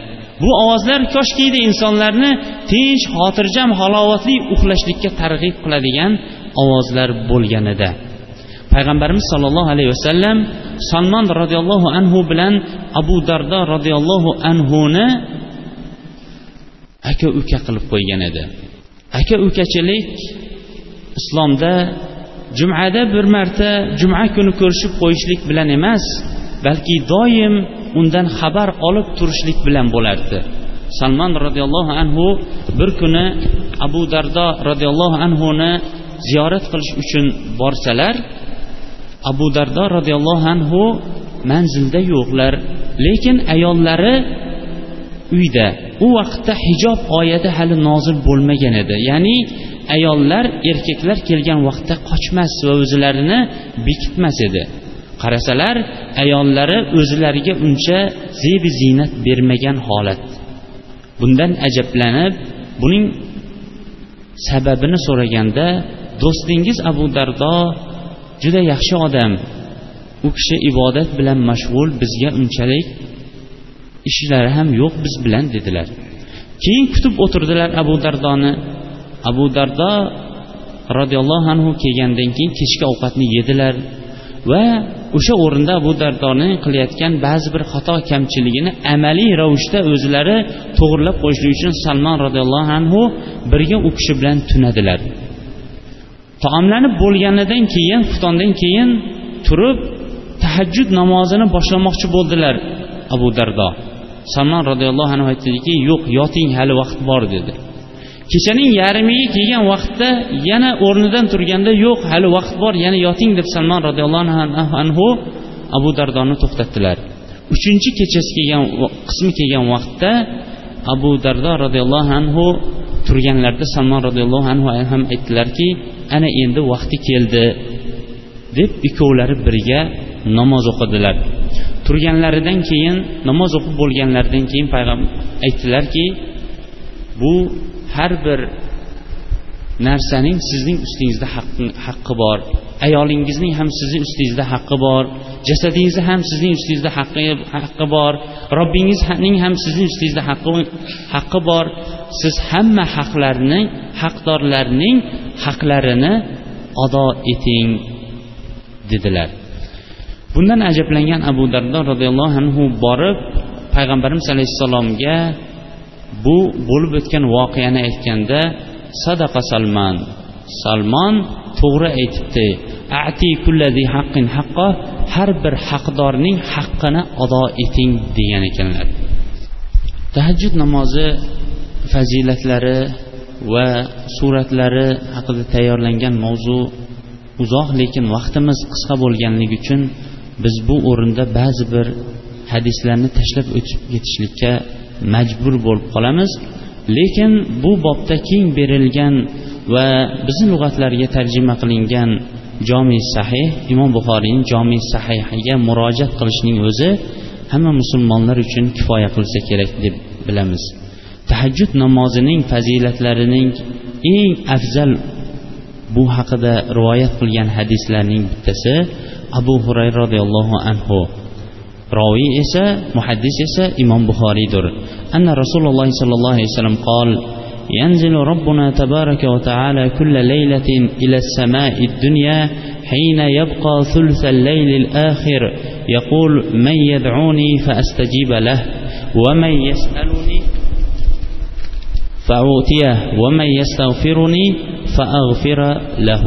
bu ovozlar koshkiydi insonlarni tinch xotirjam halovatli uxlashlikka targ'ib qiladigan ovozlar bo'lganida. Payg'ambarimiz sollallohu alayhi vasallam salmon roziyallohu anhu bilan abu dardo roziyallohu anhuni aka uka qilib qo'ygan edi. Aka ukachilik islomda jumada bir marta juma kuni ko'rishib qo'yishlik bilan emas balki doim undan xabar olib turishlik bilan bo'lardi. Salmon roziyallohu anhu bir kuni abu dardo roziyallohu anhuni ziyorat qilish uchun borsalar abu dardo roziyallohu anhu manzilda yo'qlar lekin ayollari uyda. U vaqtda hijob oyati hali nozil bo'lmagan edi. Ya'ni ayollar erkaklar kelgan vaqtda qochmas va o'zlarini bekitmas edi. Qarasalar ayollari o'zlariga uncha zebi ziynat bermagan holat. Bundan ajablanib buning sababini so'raganda do'stingiz abu dardo juda yaxshi odam. U kishi ibodat bilan mashg'ul bizga unchalik ishlari ham yo'q biz bilan dedilar. Keyin kutib o'tirdilar abu dardoni. Abu dardo roziyallohu anhu kelgandan keyin kechki ovqatni yedilar va o'sha o'rinda abu dardoni qilayotgan ba'zi bir xato kamchiligini amaliy ravishda o'zlari to'g'irlab qo'yishlik uchun salmon roziyallohu anhu birga u kishi bilan tunadilar. Taomlanib bo'lganidan keyin xuftondan keyin turib tahajjud namozini boshlamoqchi bo'ldilar abu dardo. Salmon roziyallohu anhu aytdiki yo'q yoting hali vaqt bor dedi. Kechaning yarmiga kelgan vaqtda yana o'rnidan turganda yo'q hali vaqt bor yana yoting deb salmon roziyallohu anhu abu dardoni to'xtatdilar. Uchinchi kechasi kelgan qismi kelgan vaqtda abu dardo roziyallohu anhu turganlarida salmon roziyallohu anhu ham aytdilarki ana endi vaqti keldi deb ikkovlari birga namoz o'qidilar. Turganlaridan keyin namoz o'qib bo'lganlaridan keyin payg'ambar aytdilarki bu har bir narsaning sizning ustingizda haqqi bor. Ayolingizning ham sizni ustingizda haqqi bor. Jasadingizni ham sizning ustingizda haqqi haqqi bor. Robbingizning ham sizni ustingizda haqqi haqqi bor. Siz hamma haqlarning haqdorlarning haqlarini ado eting dedilar. Bundan ajablangan abu dardo roziyallohu anhu borib payg'ambarimiz alayhissalomga bu bo'lib o'tgan voqeani aytganda sadaqa salmon salmon to'g'ri aytibdi. Ati kulladi haqqin haqqo har bir haqdorning haqqini ado eting degan ekanlar. Tahajjud namozi fazilatlari va suratlari haqida tayyorlangan mavzu uzoq lekin vaqtimiz qisqa bo'lganligi uchun biz bu o'rinda ba'zi bir hadislarni tashlab o'tib ketishlikka majbur bo'lib qolamiz. Lekin bu bobda keng berilgan va bizni lug'atlarga tarjima qilingan jomi sahih imom buxoriyning jomi sahihiga murojaat qilishning o'zi hamma musulmonlar uchun kifoya qilsa kerak deb bilamiz. Tahajjud namozining fazilatlarining eng afzal bu haqida rivoyat qilgan hadislarning bittasi abu hurayra roziyallohu anhu roviy esa muhaddis esa imom buxoriydir anna rasululloh sollallohu alayhi vasallam qol ينزل ربنا تبارك وتعالى كل ليلة إلى السماء الدنيا حين يبقى ثلث الليل الآخر يقول من يدعوني فأستجيب له ومن يسألني فأوتيه ومن يستغفرني فأغفر له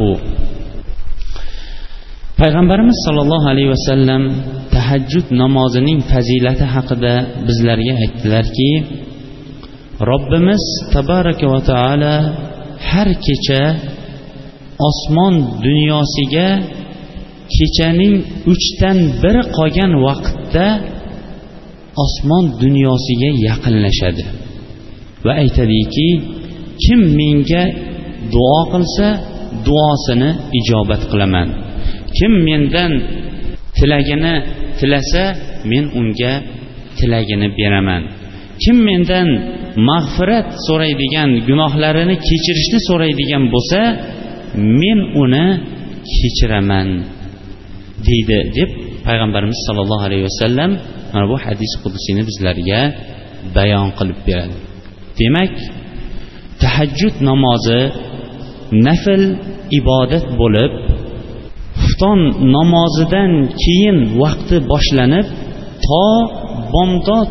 payg'ambarimiz sollallohu alayhi vasallam tahajjud namozining fazilati haqida bizlarga aytdilarki robbimiz tabaraka va taolo har kecha osmon dunyosiga kechaning uchdan biri qolgan vaqtda osmon dunyosiga yaqinlashadi va aytadiki kim menga duo qilsa duosini ijobat qilaman. Kim mendan tilagini tilasa men unga tilagini beraman. Kim mendan mag'firat so'raydigan gunohlarini kechirishni so'raydigan bo'lsa men uni kechiraman deydi deb payg'ambarimiz sollallohu alayhi vasallam mana bu hadis qudusiyni bizlarga bayon qilib beradi. Demak tahajjud namozi nafl ibodat bo'lib xufton namozidan keyin vaqti boshlanib to bomdod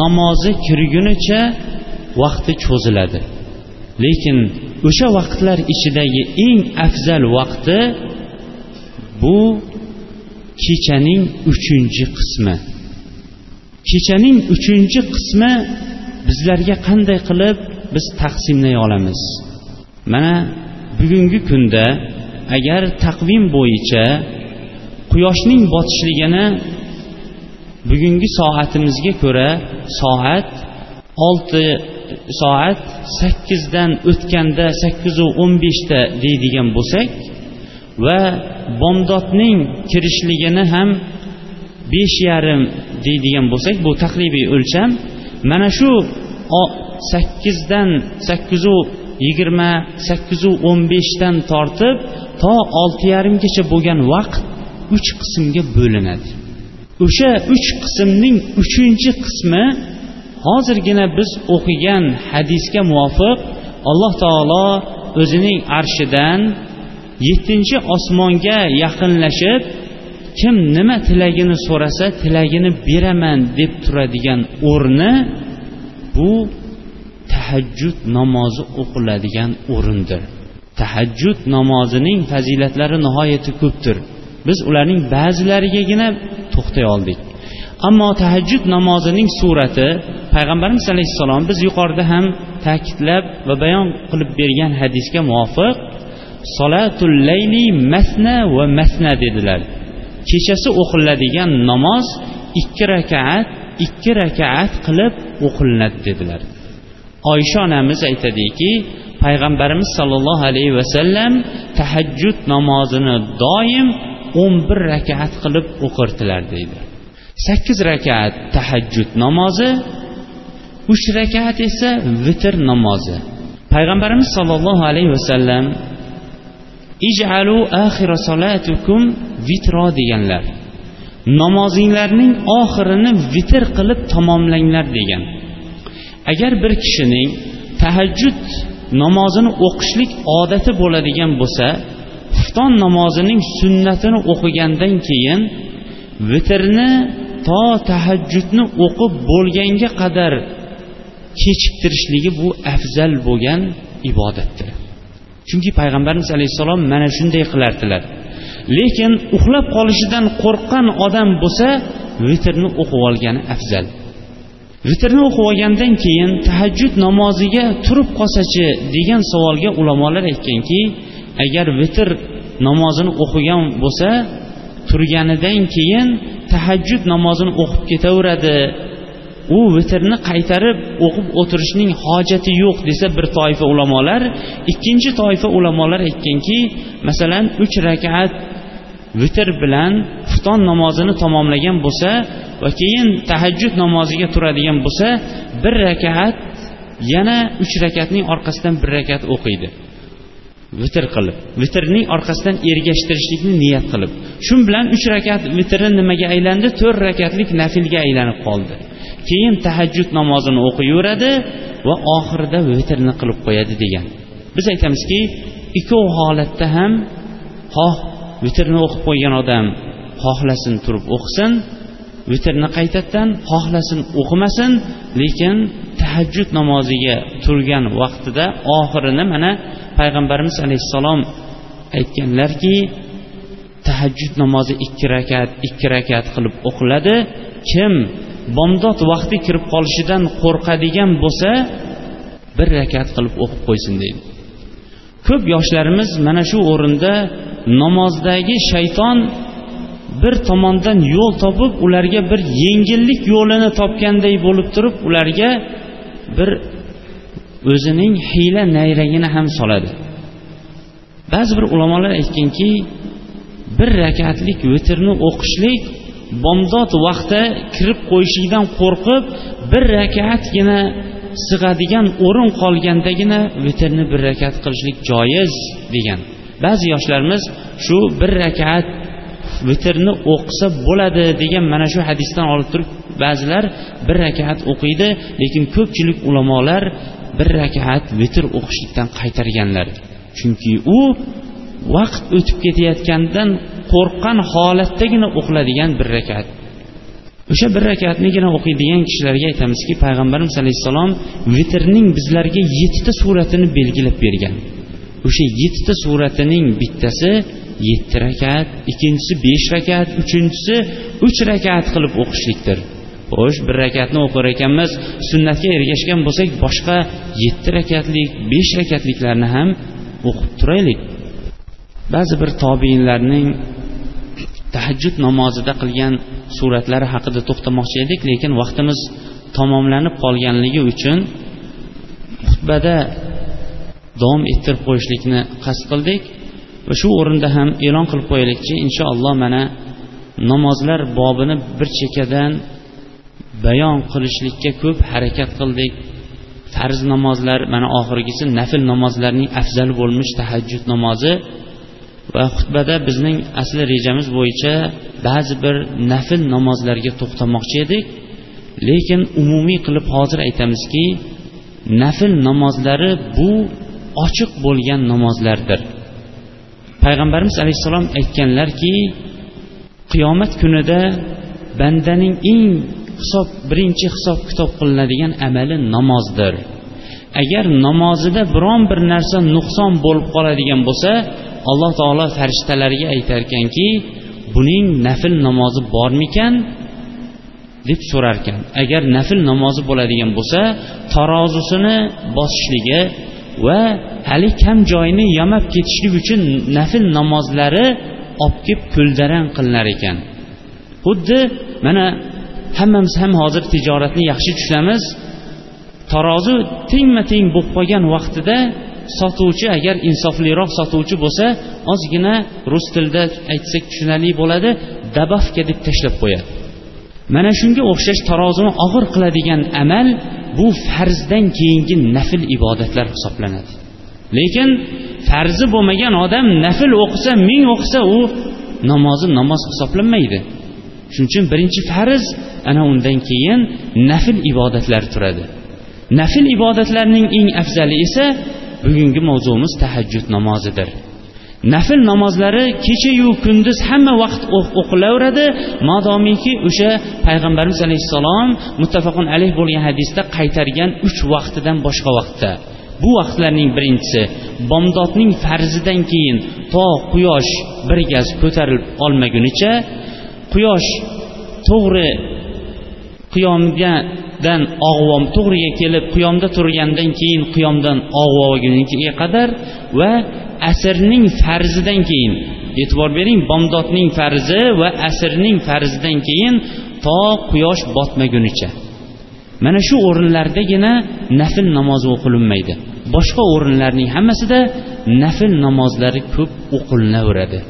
namozi kirgunicha vaqti cho'ziladi. Lekin o'sha vaqtlar ichidagi eng afzal vaqti bu kechaning uchinchi qismi. Kechaning uchinchi qismi bizlarga qanday qilib biz taqsimlay olamiz? Mana bugungi kunda agar taqvim bo'yicha quyoshning botishligini bugungi soatimizga ko'ra soat olti soat sakkizdan o'tganda sakkizu o'n beshda deydigan bo'lsak va bomdodning kirishligini ham besh yarim deydigan bo'lsak bu taqribiy o'lcham mana shu sakkizdan sakkizu yigirma sakkizu o'n beshdan tortib to olti yarimgacha bo'lgan vaqt uch qismga bo'linadi. O'sha uch qismning uchinchi qismi hozirgina biz o'qigan hadisga muvofiq alloh taolo o'zining arshidan yettinchi osmonga yaqinlashib kim nima tilagini so'rasa tilagini beraman deb turadigan o'rni bu tahajjud namozi o'qiladigan o'rindir. Tahajjud namozining fazilatlari nihoyatda ko'pdir. Biz ularning ba'zilarigagina to'xtay oldik. Ammo tahajjud namozining surati payg'ambarimiz alayhissalom biz yuqorida ham ta'kidlab va bayon qilib bergan hadisga muvofiq solatul layli masna va masna dedilar. Kechasi o'qiladigan namoz ikki rakaat ikki rakaat qilib o'qilinadi dedilar. Oysha onamiz aytadiki payg'ambarimiz sollallohu alayhi vasallam tahajjud namozini doim o'n bir rakaat qilib o'qirdilar deydi. Sakkiz rakaat tahajjud namozi uch rakaat esa vitr namozi. Payg'ambarimiz sollallohu alayhi vasallam ijalu axira solatukum vitro deganlar. Namozinglarning oxirini vitr qilib tamomlanglar degan. Agar bir kishining tahajjud namozini o'qishlik odati bo'ladigan bo'lsa xufton namozining sunnatini o'qigandan keyin vitrni to tahajjudni o'qib bo'lganga qadar kechiktirishligi bu afzal bo'lgan ibodatdir. Chunki payg'ambarimiz alayhissalom mana shunday qilardilar. Lekin uxlab qolishidan qo'rqqan odam bo'lsa vitrni o'qib olgani afzal. Vitrni o'qib olgandan keyin tahajjud namoziga turib qolsachi degan savolga ulamolar aytganki agar vitr namozini o'qigan bo'lsa turganidan keyin tahajjud namozini o'qib ketaveradi u vitrni qaytarib o'qib o'tirishning hojati yo'q desa bir toifa ulamolar ikkinchi toifa ulamolar aytganki masalan uch rakat vitr bilan xufton namozini tamomlagan bo'lsa va keyin tahajjud namoziga turadigan bo'lsa bir rakat yana uch rakatning orqasidan bir rakat o'qiydi. Vitr qilib vitrning orqasidan ergashtirishlikni niyat qilib. Shu bilan uch rakat vitri nimaga aylandi? To'rt rakatlik nafilga aylanib qoldi. Keyin tahajjud namozini o'qiyveradi va oxirida vitrni qilib qo'yadi degan. Biz aytamizki ikkov holatda ham xoh vitrni o'qib qo'ygan odam xohlasin turib o'qisin vitrni qaytadan xohlasin o'qimasin lekin tahajjud namoziga turgan vaqtida oxirini mana payg'ambarimiz alayhissalom aytganlarki tahajjud namozi ikki rakat ikki rakat qilib o'qiladi. Kim bomdod vaqti kirib qolishidan qo'rqadigan bo'lsa bir rakat qilib o'qib qo'ysin deydi. Ko'p yoshlarimiz mana shu o'rinda namozdagi shayton bir tomondan yo'l topib ularga bir yengillik yo'lini topganday bo'lib turib ularga bir o'zining hiyla nayragini ham soladi. Ba'zi bir ulamolar aytganki bir rakatlik vitrni o'qishlik bomdod vaqti kirib qo'yishidan qo'rqib bir rakatgina sig'adigan o'rin qolgandagina vitrni bir rakat qilishlik joiz degan. Ba'zi yoshlarimiz shu bir rakat vitrni o'qisa bo'ladi degan mana shu hadisdan olib turib ba'zilar bir rakat o'qiydi lekin ko'pchilik ulamolar bir rakat vitr o'qishlikdan qaytarganlar. Chunki u vaqt o'tib ketayotganidan qo'rqqan holatdagina o'qiladigan bir rakat. O'sha bir rakatnigina o'qiydigan kishilarga aytamizki payg'ambarimiz alayhissalom vitrning bizlarga yettita suratini belgilab bergan. O'sha yettita suratining bittasi yetti rakat ikkinchisi besh rakat uchinchisi uch rakat qilib o'qishlikdir. Xo'sh bir rakatni o'qir ekanmiz sunnatga ergashgan bo'lsak boshqa yetti rakatlik besh rakatliklarni ham o'qib turaylik. Ba'zi bir tobiinlarning tahajjud namozida qilgan suratlari haqida to'xtamoqchi edik lekin vaqtimiz tamomlanib qolganligi uchun xutbada davom ettirib qo'yishlikni qasd qildik va shu o'rinda ham e'lon qilib qo'yaylikki inshaalloh mana namozlar bobini bir chekkadan bayon qilishlikka ko'p harakat qildik. Farz namozlar mana oxirgisi nafl namozlarning afzali bo'lmish tahajjud namozi va xutbada bizning asli rejamiz bo'yicha ba'zi bir nafl namozlarga to'xtamoqchi edik. Lekin umumiy qilib hozir aytamizki nafl namozlari bu ochiq bo'lgan namozlardir. Payg'ambarimiz alayhissalom aytganlarki qiyomat kunida bandaning eng hisob birinchi hisob kitob qilinadigan amali namozdir. Agar namozida biron bir narsa nuqson bo'lib qoladigan bo'lsa alloh taolo farishtalarga aytar ekanki buning nafl namozi bormikan? deb so'rar ekan agar nafl namozi bo'ladigan bo'lsa tarozusini bosishligi va hali kam joyini yamab ketishlik uchun nafl namozlari olib kelib ko'ldarang qilinar ekan. Xuddi mana hammamiz ham hozir tijoratni yaxshi tushunamiz tarozi tengma teng bo'lib qolgan vaqtida sotuvchi agar insofliroq sotuvchi bo'lsa ozgina rus tilida aytsak tushunarli bo'ladi dabavka deb tashlab qo'yadi. Mana shunga o'xshash tarozini og'ir qiladigan amal bu farzdan keyingi nafl ibodatlar hisoblanadi. Lekin farzi bo'lmagan odam nafl o'qisa ming o'qisa u namozi namoz hisoblanmaydi. Shuning uchun birinchi farz ana undan keyin nafl ibodatlar turadi. Nafl ibodatlarning eng afzali esa bugungi mavzuimiz tahajjud namozidir. Nafl namozlari kechayu kunduz hamma vaqt o'qilaveradi. Modomiki o'sha payg'ambarimiz alayhissalom muttafaqun alayh bo'lgan hadisda qaytargan uch vaqtidan boshqa vaqtda. Bu vaqtlarning birinchisi bomdodning farzidan keyin to quyosh bir gaz ko'tarilib olmagunicha quyosh to'g'ri qiyomga dan og'vom to'g'riga kelib qiyomda turgandan keyin qiyomdan og'vogunga qadar va asrning farzidan keyin e'tibor bering bomdodning farzi va asrning farzidan keyin to quyosh botmagunicha mana shu o'rinlardagina nafl namozi o'qilinmaydi. Boshqa o'rinlarning hammasida nafl namozlari ko'p o'qilinaveradi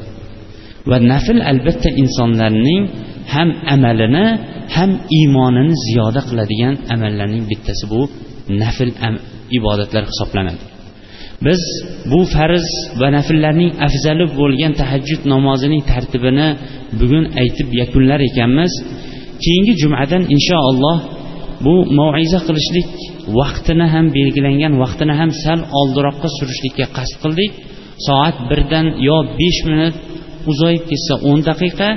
va nafl albatta insonlarning ham amalini ham iymonini ziyoda qiladigan amallarning bittasi bu nafl ibodatlar hisoblanadi. Biz bu farz va nafllarning afzali bo'lgan tahajjud namozining tartibini bugun aytib yakunlar ekanmiz. Keyingi jumadan inshaalloh bu maiza qilishlik vaqtini ham belgilangan vaqtini ham sal oldiroqqa surishlikka qasd qildik. Soat birdan yo besh minut uzayib ketsa o'n daqiqa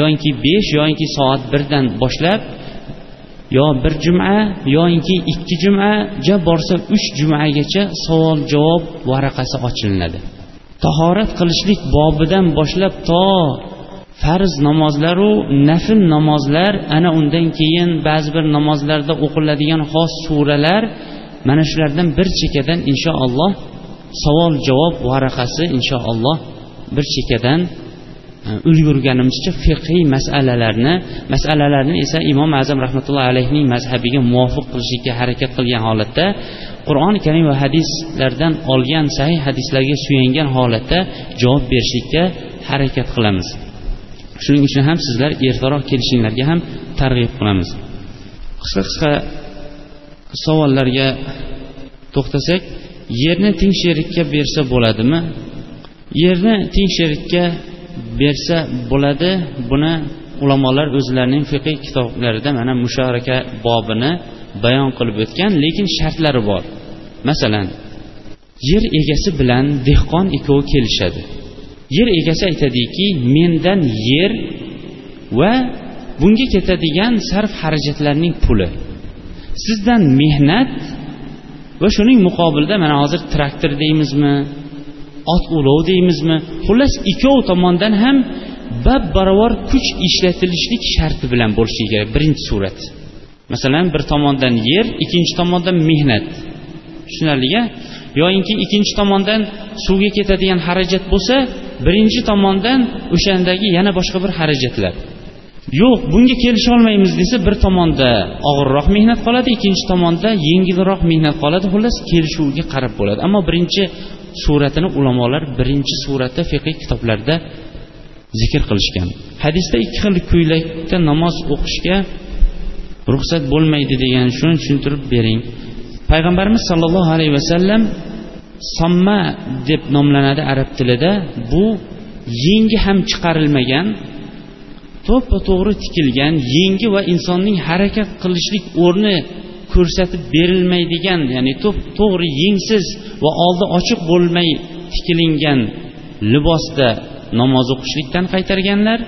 yoinki besh yoinki soat birdan boshlab yo bir juma yoinki ikki juma ja borsa uch jumagacha savol javob varaqasi ochilinadi. Tahorat qilishlik bobidan boshlab to farz namozlaru nafl namozlar ana undan keyin ba'zi bir namozlarda o'qiladigan xos suralar mana shulardan bir chekkadan inshaalloh savol javob varaqasi inshaalloh bir chekkadan ulgurganimizcha fiqiy masalalarni masalalarni esa imom azam rahmatullohi alayhining mazhabiga muvofiq qilishlikka harakat qilgan holatda qur'oni karim va hadislardan olgan sahih hadislarga suyangan holatda javob berishlikka harakat qilamiz. Shuning uchun ham sizlar ertaroq kelishinglarga ham targ'ib qilamiz. Qisqa qisqa savollarga to'xtasak yerni teng sherikka bersa bo'ladimi? Yerni teng sherikka bersa bo'ladi. Buni ulamolar o'zlarining fiqiy kitoblarida mana musharaka bobini bayon qilib o'tgan lekin shartlari bor. Masalan yer egasi bilan dehqon ikkovi kelishadi. Yer egasi aytadiki mendan yer va bunga ketadigan sarf xarajatlarning puli. Sizdan mehnat va shuning muqobilida mana hozir traktor deymizmi? Ot ulov deymizmi? Xullas ikkov tomondan ham bab barobar kuch ishlatilishlik sharti bilan bo'lishi kerak. Birinchi surat. Masalan bir tomondan yer ikkinchi tomondan mehnat. Tushunarlia yoyinki ikkinchi tomondan suvga ketadigan xarajat bo'lsa birinchi tomondan o'shandagi yana boshqa bir xarajatlar. Yo'q bunga kelisholmaymiz desa bir tomonda og'irroq mehnat qoladi ikkinchi tomonda yengilroq mehnat qoladi xullas kelishuvga qarab bo'ladi. Ammo birinchi suratini ulamolar birinchi suratda fiqiy kitoblarda zikr qilishgan. Hadisda ikki xil ko'ylakda namoz o'qishga ruxsat bo'lmaydi degan shuni tushuntirib bering. Payg'ambarimiz sollallohu alayhi vasallam somma deb nomlanadi arab tilida. Bu yengi ham chiqarilmagan to'ppa to'g'ri tikilgan yengi va insonning harakat qilishlik o'rni ko'rsatib berilmaydigan ya'ni to'g'ri yengsiz va oldi ochiq bo'lmay tikilingan libosda namoz o'qishlikdan qaytarganlar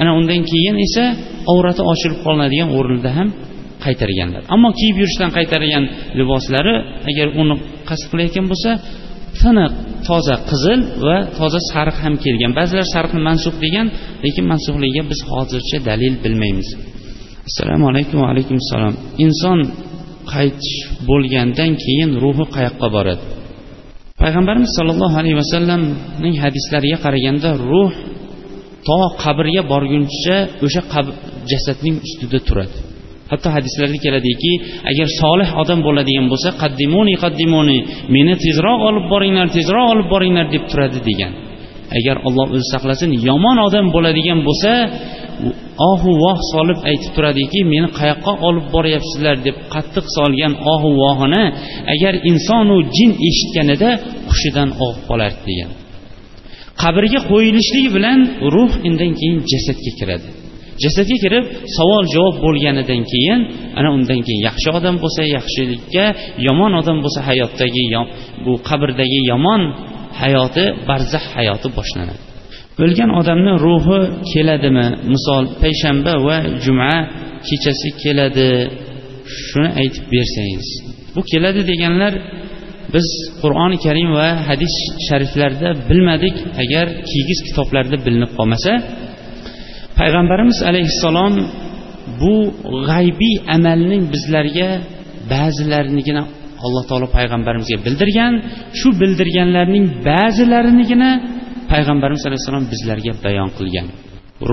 ana undan keyin esa avrati ochilib qolinadigan o'rinda ham qaytarganlar. Ammo kiyib yurishdan qaytargan liboslari agar uni qasd qilayotgan bo'lsa tiniq toza qizil va toza sariq ham kelgan. Ba'zilar sariqni mansub degan lekin mansubligiga biz hozircha dalil bilmaymiz. Assalomu alaykum va alaykum assalom. Inson qaytish bo'lgandan keyin ruhi qayoqqa boradi? Payg'ambarimiz sollallohu alayhi vasallamning hadislariga qaraganda ruh to qabrga borguncha o'sha jasadning ustida turadi. Hatto hadislarda keladiki agar solih odam bo'ladigan bo'lsa qaddimuni qaddimuni meni tezroq olib boringlar tezroq olib boringlar deb turadi degan. Agar olloh o'zi saqlasin yomon odam bo'ladigan bo'lsa ohu voh solib aytib turadiki meni qayoqqa olib boryapsizlar? deb qattiq solgan ohu vohini agar insonu jin eshitganida hushidan og'ib qolardi degan. Qabrga qo'yilishligi bilan ruh undan keyin jasadga kiradi. Jasadga kirib savol javob bo'lganidan keyin ana undan keyin yaxshi odam bo'lsa yaxshilikka yomon odam bo'lsa hayotdagi bu qabrdagi yomon hayoti barzax hayoti boshlanadi. O'lgan odamni ruhi keladimi? Misol payshanba va juma kechasi keladi. Shuni aytib bersangiz. Bu keladi deganlar biz qur'oni karim va hadis shariflarda bilmadik. Agar kiygiz kitoblarda bilinib qolmasa payg'ambarimiz alayhissalom bu g'aybiy amalning bizlarga ba'zilarinigina alloh taolo payg'ambarimizga bildirgan shu bildirganlarning ba'zilarinigina payg'ambarimiz alayhissalom bizlarga bayon qilgan.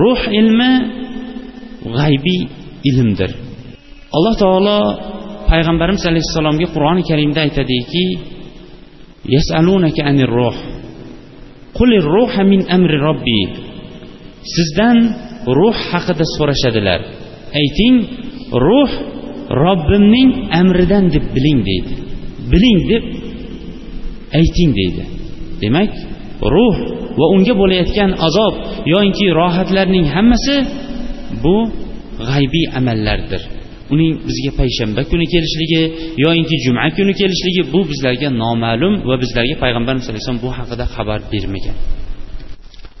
Ruh ilmi g'aybiy ilmdir. Alloh taolo payg'ambarimiz alayhissalomga qur'oni karimda aytadiki yasalunaka anir ruh. Qulir ruha min amri robbi sizdan ruh haqida so'rashadilar. Ayting ruh robbimning amridan deb biling deydi. Biling deb ayting deydi. Demak ruh va unga bo'layotgan azob yoinki rohatlarning hammasi bu g'aybiy amallardir. Uning bizga payshanba kuni kelishligi yoinki juma kuni kelishligi bu bizlarga noma'lum va bizlarga payg'ambarimiz alayhissalom bu haqida xabar bermagan.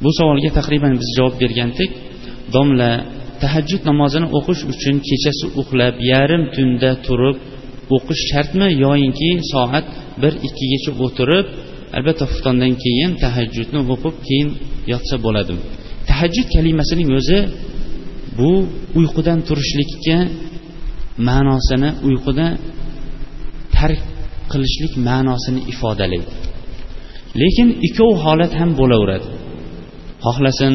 Bu savolga taqriban biz javob bergandik. Domla tahajjud namozini o'qish uchun kechasi uxlab yarim tunda turib o'qish shartmi yoyinki soat bir ikkigacha o'tirib albatta xuftondan keyin tahajjudni o'qib keyin yotsa bo'ladimi tahajjud kalimasining o'zi bu uyqudan turishlikka ma'nosini uyquda tark qilishlik ma'nosini ifodalaydi. Lekin ikkov holat ham bo'laveradi. Xohlasin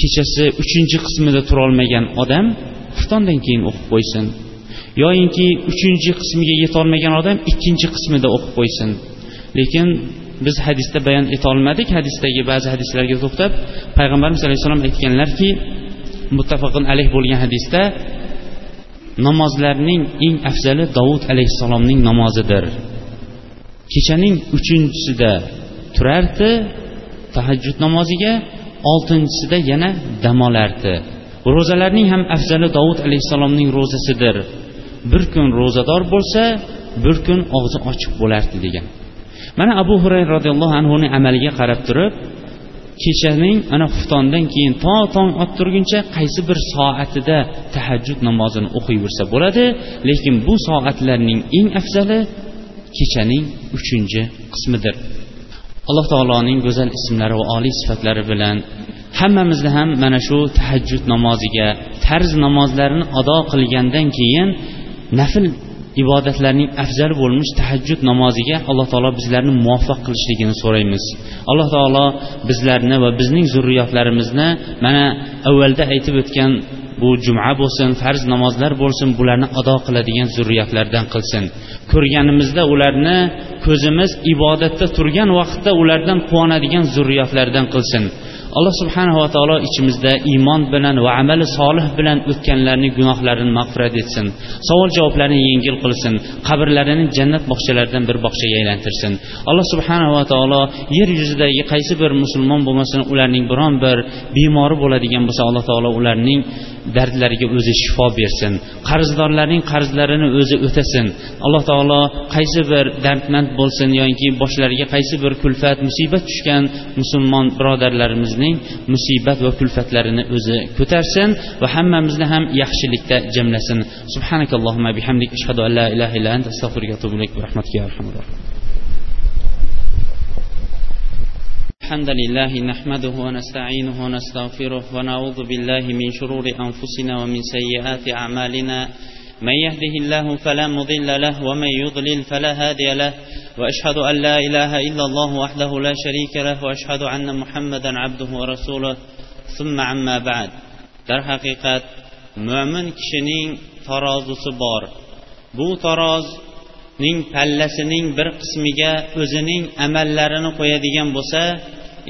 kechasi uchinchi qismida turolmagan odam xuftondan keyin o'qib qo'ysin. Yoyinki uchinchi qismiga yetolmagan odam ikkinchi qismida o'qib qo'ysin. Lekin biz hadisda bayon etolmadik. Hadisdagi ba'zi hadislarga to'xtab payg'ambarimiz alayhissalom aytganlarki muttafaqin alayh bo'lgan hadisda namozlarning eng afzali dovud alayhissalomning namozidir. Kechaning uchinchisida turardi tahajjud namoziga oltinchisida yana dam olardi ro'zalarning ham afzali dovud alayhissalomning ro'zasidir. Bir kun ro'zador bo'lsa bir kun og'zi ochiq bo'lardi degan. Mana abu hurayra roziyallohu anhuni amaliga qarab turib kechaning ana xuftondan keyin to tong ottirguncha qaysi bir soatida tahajjud namozini o'qiyversa bo'ladi lekin bu soatlarning eng afzali kechaning uchinchi qismidir. Alloh taoloning go'zal ismlari va oliy sifatlari bilan hammamizni ham mana shu tahajjud namoziga farz namozlarini ado qilgandan keyin nafl ibodatlarning afzal bo'lmish tahajjud namoziga alloh taolo bizlarni muvaffaq qilishligini so'raymiz. Alloh taolo bizlarni va bizning zurriyotlarimizni mana avvalda aytib o'tgan bu juma bo'lsin farz namozlar bo'lsin bularni ado qiladigan zurriyatlardan qilsin. Ko'rganimizda ularni ko'zimiz ibodatda turgan vaqtda ulardan quvonadigan zurriyatlardan qilsin. Alloh subhanava taolo ichimizda iymon bilan va amali solih bilan o'tganlarning gunohlarini mag'firat etsin. Savol javoblarni yengil qilsin. Qabrlarini jannat bog'chalaridan bir bog'chaga aylantirsin. Alloh subhanava taolo yer yuzidagi qaysi bir musulmon bo'lmasin ularning biron bir bemori bo'ladigan bo'lsa alloh taolo ularning dardlariga o'zi shifo bersin. Qarzdorlarning qarzlarini o'zi o'tasin. Alloh taolo qaysi bir dardmand bo'lsin yoki boshlariga qaysi bir kulfat musibat tushgan musulmon birodarlarimizni birodarlarimizning musibat va kulfatlarini o'zi ko'tarsin va hammamizni ham yaxshilikda jamlasin subhanakallohumma bihamdik ashhadu an la ilaha illa anta astag'firuka va atubu ilayk ya arhamar الحمد لله نحمده ونستعينه ونستغفره ونعوذ بالله من شرور أنفسنا ومن سيئات أعمالنا من يهده الله فلا مضل له ومن يضلل فلا هادي له وأشهد أن لا إله إلا الله وحده لا شريك له وأشهد أن محمدا عبده ورسوله. ثم عما بعد. در حقيقة mo'min kishining tarozusi bor. Bu tarozning pallasining bir qismiga o'zining amallarini qo'yadigan bo'lsa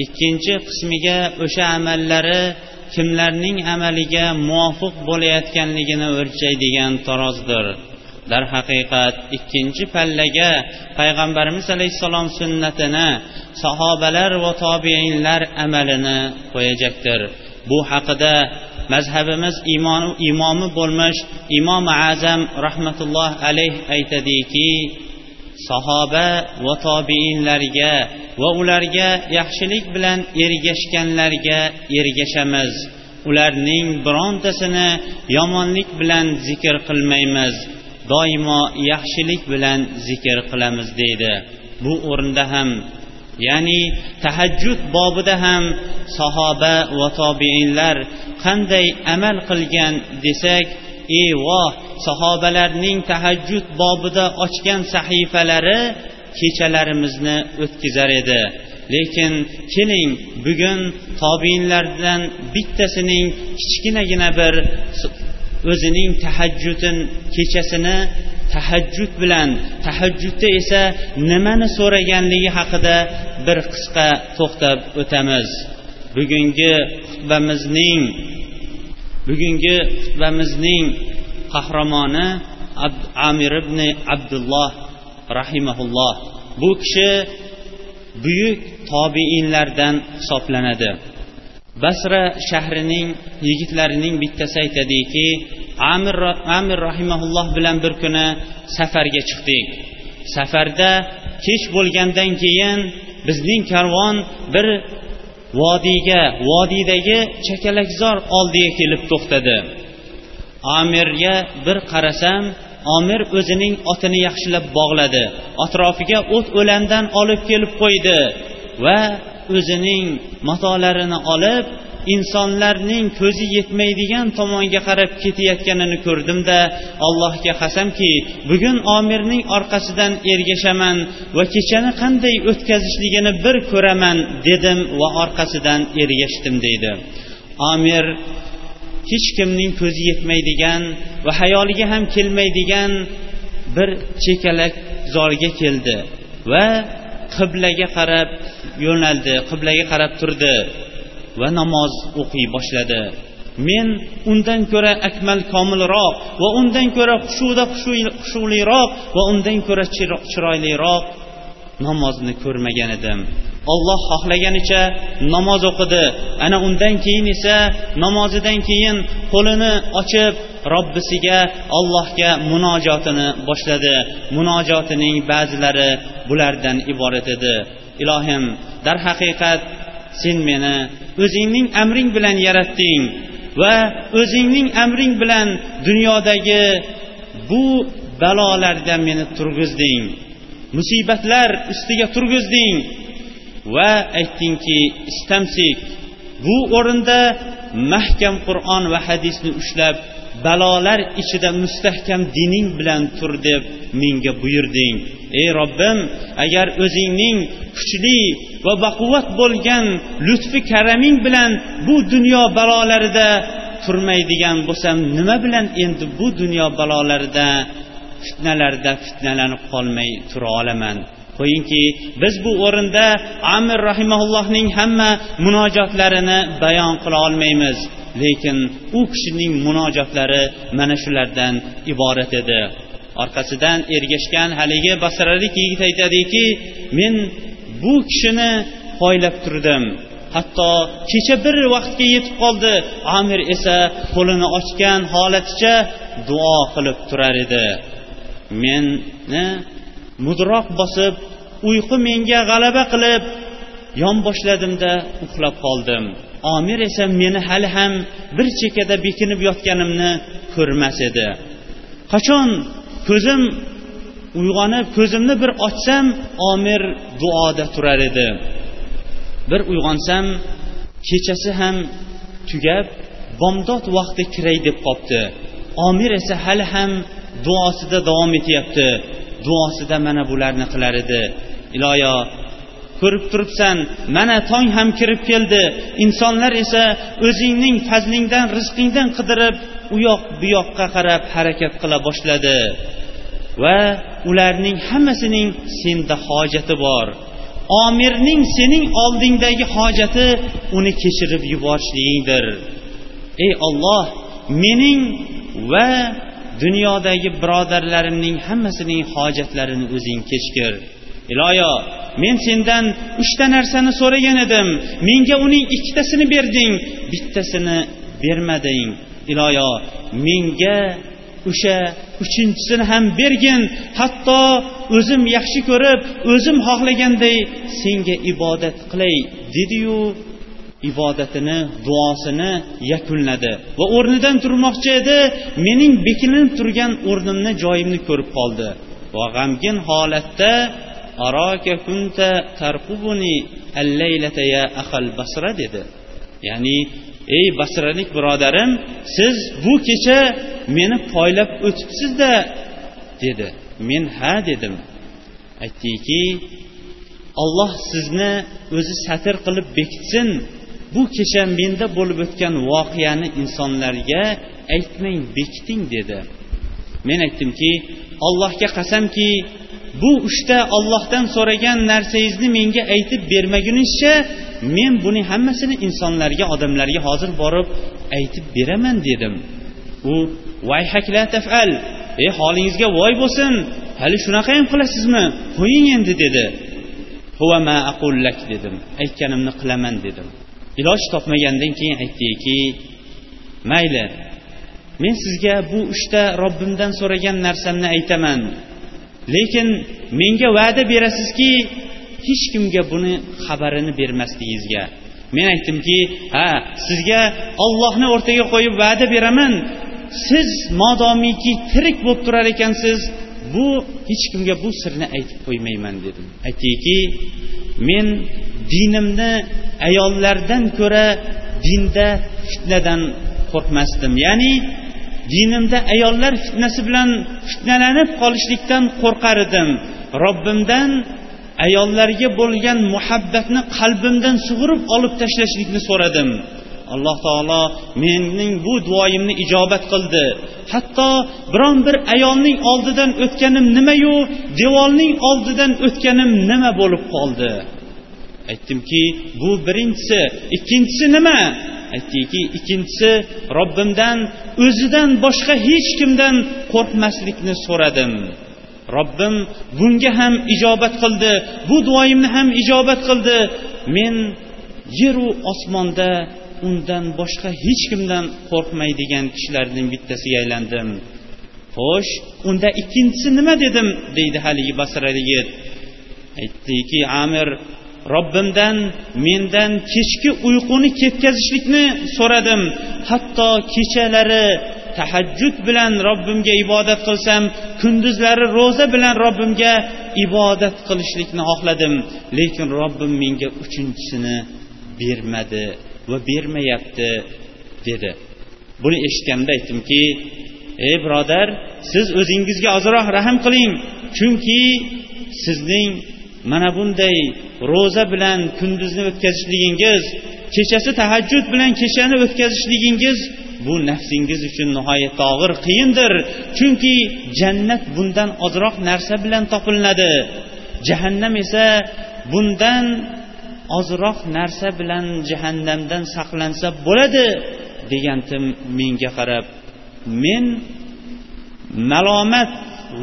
ikkinchi qismiga o'sha amallari kimlarning amaliga muvofiq bo'layotganligini o'lchaydigan tarozdir. Darhaqiqat ikkinchi pallaga payg'ambarimiz alayhissalom sunnatini sahobalar va tobeinlar amalini qo'yajakdir. Bu haqida mazhabimiz imomi bo'lmish imom azam rahmatulloh alayh aytadiki sahoba va tobeinlarga va ularga yaxshilik bilan ergashganlarga ergashamiz. Ularning birontasini yomonlik bilan zikr qilmaymiz. Doimo yaxshilik bilan zikr qilamiz deydi. Bu o'rinda ham ya'ni tahajjud bobida ham sahoba va tobeinlar qanday amal qilgan desak ey voh sahobalarning tahajjud bobida ochgan sahifalari kechalarimizni o'tkazar edi. Lekin keling bugun tobiinlardan bittasining kichkinagina bir o'zining tahajjudin kechasini tahajjud bilan tahajjudda esa nimani so'raganligi haqida bir qisqa to'xtab o'tamiz. Bugungi xutbamizning bugungi xutbamizning qahramoni amir ibn abdulloh rahimaulloh bu kishi buyuk tobeinlardan hisoblanadi. Basra shahrining yigitlarining bittasi aytadiki amir amir rahimaulloh bilan bir kuni safarga chiqdik. Safarda kech bo'lgandan keyin bizning karvon bir vodiyga vodiydagi chakalakzor oldiga kelib to'xtadi. Amirga bir qarasam omir o'zining otini yaxshilab bog'ladi. Atrofiga o't o'landan olib kelib qo'ydi va o'zining matolarini olib insonlarning ko'zi yetmaydigan tomonga qarab ketayotganini ko'rdimda allohga qasamki bugun omirning orqasidan ergashaman va kechani qanday o'tkazishligini bir ko'raman dedim va orqasidan ergashdim deydi. Omir hech kimning ko'zi yetmaydigan va hayoliga ham kelmaydigan bir chekalak zorga keldi va qiblaga qarab yo'naldi qiblaga qarab turdi. Va namoz o'qiy boshladi. Men undan ko'ra akmal komilroq va undan ko'ra xushuda xushuliroq va undan ko'ra chiroyliroq namozni ko'rmagan edim. Olloh xohlaganicha namoz o'qidi ana undan keyin esa namozidan keyin qo'lini ochib robbisiga allohga munojotini boshladi. Munojotining ba'zilari bulardan iborat edi. Ilohim darhaqiqat sen meni o'zingning amring bilan yaratding va o'zingning amring bilan dunyodagi bu balolardan meni turg'izding. Musibatlar ustiga turg'izding va aytdingki istamsik bu o'rinda mahkam qur'on va hadisni ushlab balolar ichida mustahkam dining bilan tur deb menga buyurding. Ey robbim agar o'zingning kuchli va baquvvat bo'lgan lutfi karaming bilan bu dunyo balolarida turmaydigan bo'lsam nima bilan endi bu dunyo balolarida fitnalarda fitnalanib qolmay tura olaman? Qo'yingki biz bu o'rinda amir rahimaullohning hamma munojotlarini bayon qila olmaymiz. Lekin u kishining munojotlari mana shulardan iborat edi. Orqasidan ergashgan haligi basralik yigit aytadiki men bu kishini poylab turdim. Hatto kecha bir vaqtga yetib qoldi. Amir esa qo'lini ochgan holaticha duo qilib turar edi. Meni mudroq bosib uyqu menga g'alaba qilib yonboshladimda uxlab qoldim. Omir esa meni hali ham bir chekkada bekinib yotganimni ko'rmas edi. Qachon ko'zim uyg'onib ko'zimni bir ochsam omir duoda turar edi. Bir uyg'onsam kechasi ham tugab bomdod vaqti kiray deb qolibdi omir esa hali ham duosida davom etyapti. Duosida mana bularni qilar edi. Iloyo ko'rib turibsan. Mana tong ham kirib keldi. Insonlar esa o'zingning fazlingdan rizqingdan qidirib u yoq bu yoqqa qarab harakat qila boshladi. Va ularning hammasining senda hojati bor. Omirning sening oldingdagi hojati uni kechirib yuborishligingdir ey olloh mening va dunyodagi birodarlarimning hammasining hojatlarini o'zing kechgir iloyo men sendan uchta narsani so'ragan edim. Menga uning ikkitasini berding. Bittasini bermading iloyo. Menga o'sha uchinchisini ham bergin. Hatto o'zim yaxshi ko'rib o'zim xohlaganday senga ibodat qilay dediyu ibodatini duosini yakunladi va o'rnidan turmoqchi edi. Mening bekilinib turgan o'rnimni joyimni ko'rib qoldi va g'amgin holatda dedi. ya'ni ey basralik birodarim siz bu kecha meni poylab o'tibsizda dedi. Men ha dedim. Aytdiki olloh sizni o'zi satr qilib bekitsin. Bu kecha menda bo'lib o'tgan voqeani insonlarga aytmang bekiting dedi. Men aytdimki allohga qasamki bu uchta ollohdan so'ragan narsangizni menga aytib bermagunizcha men buning hammasini insonlarga odamlarga hozir borib aytib beraman dedim. U vayhakla tafal ey holingizga voy bo'lsin hali shunaqa ham qilasizmi? Qo'ying endi dedi. Ma aqullak dedim. Aytganimni qilaman dedim. Iloj topmagandan keyin aytdiki mayli men sizga bu uchta robbimdan so'ragan narsamni aytaman. Lekin menga va'da berasizki hech kimga buni xabarini bermasligingizga. Men aytdimki ha sizga ollohni o'rtaga qo'yib va'da beraman. Siz modomiki tirik bo'lib turar ekansiz bu hech kimga bu sirni aytib qo'ymayman dedim. Aytdiki men dinimni ayollardan ko'ra dinda fitnadan qo'rqmasdim. Ya'ni dinimda ayollar fitnasi bilan fitnalanib qolishlikdan qo'rqar edim robbimdan ayollarga bo'lgan muhabbatni qalbimdan sug'urib olib tashlashlikni so'radim. Alloh taolo mening bu duoyimni ijobat qildi. Hatto biron bir ayolning oldidan o'tganim nimayu devorning oldidan o'tganim nima bo'lib qoldi? Aytdimki bu birinchisi. Ikkinchisi nima? Aytdiki ikkinchisi robbimdan o'zidan boshqa hech kimdan qo'rqmaslikni so'radim. Robbim bunga ham ijobat qildi bu duoyimni ham ijobat qildi. Men yeru osmonda undan boshqa hech kimdan qo'rqmaydigan kishilarning bittasiga aylandim. Xo'sh unda ikkinchisi nima dedim? deydi haligi basralik yigit. Aytdiki amir robbimdan mendan kechki uyquni ketkazishlikni so'radim. Hatto kechalari tahajjud bilan robbimga ibodat qilsam kunduzlari ro'za bilan robbimga ibodat qilishlikni xohladim lekin robbim menga uchinchisini bermadi va bermayapti dedi. Buni eshitganimda aytdimki ey birodar siz o'zingizga ozroq rahm qiling chunki sizning mana bunday ro'za bilan kunduzni o'tkazishligingiz kechasi tahajjud bilan kechani o'tkazishligingiz bu nafsingiz uchun nihoyatda og'ir qiyindir. Chunki jannat bundan ozroq narsa bilan topilinadi jahannam esa bundan ozroq narsa bilan jahannamdan saqlansa bo'ladi degandim menga qarab. Men malomat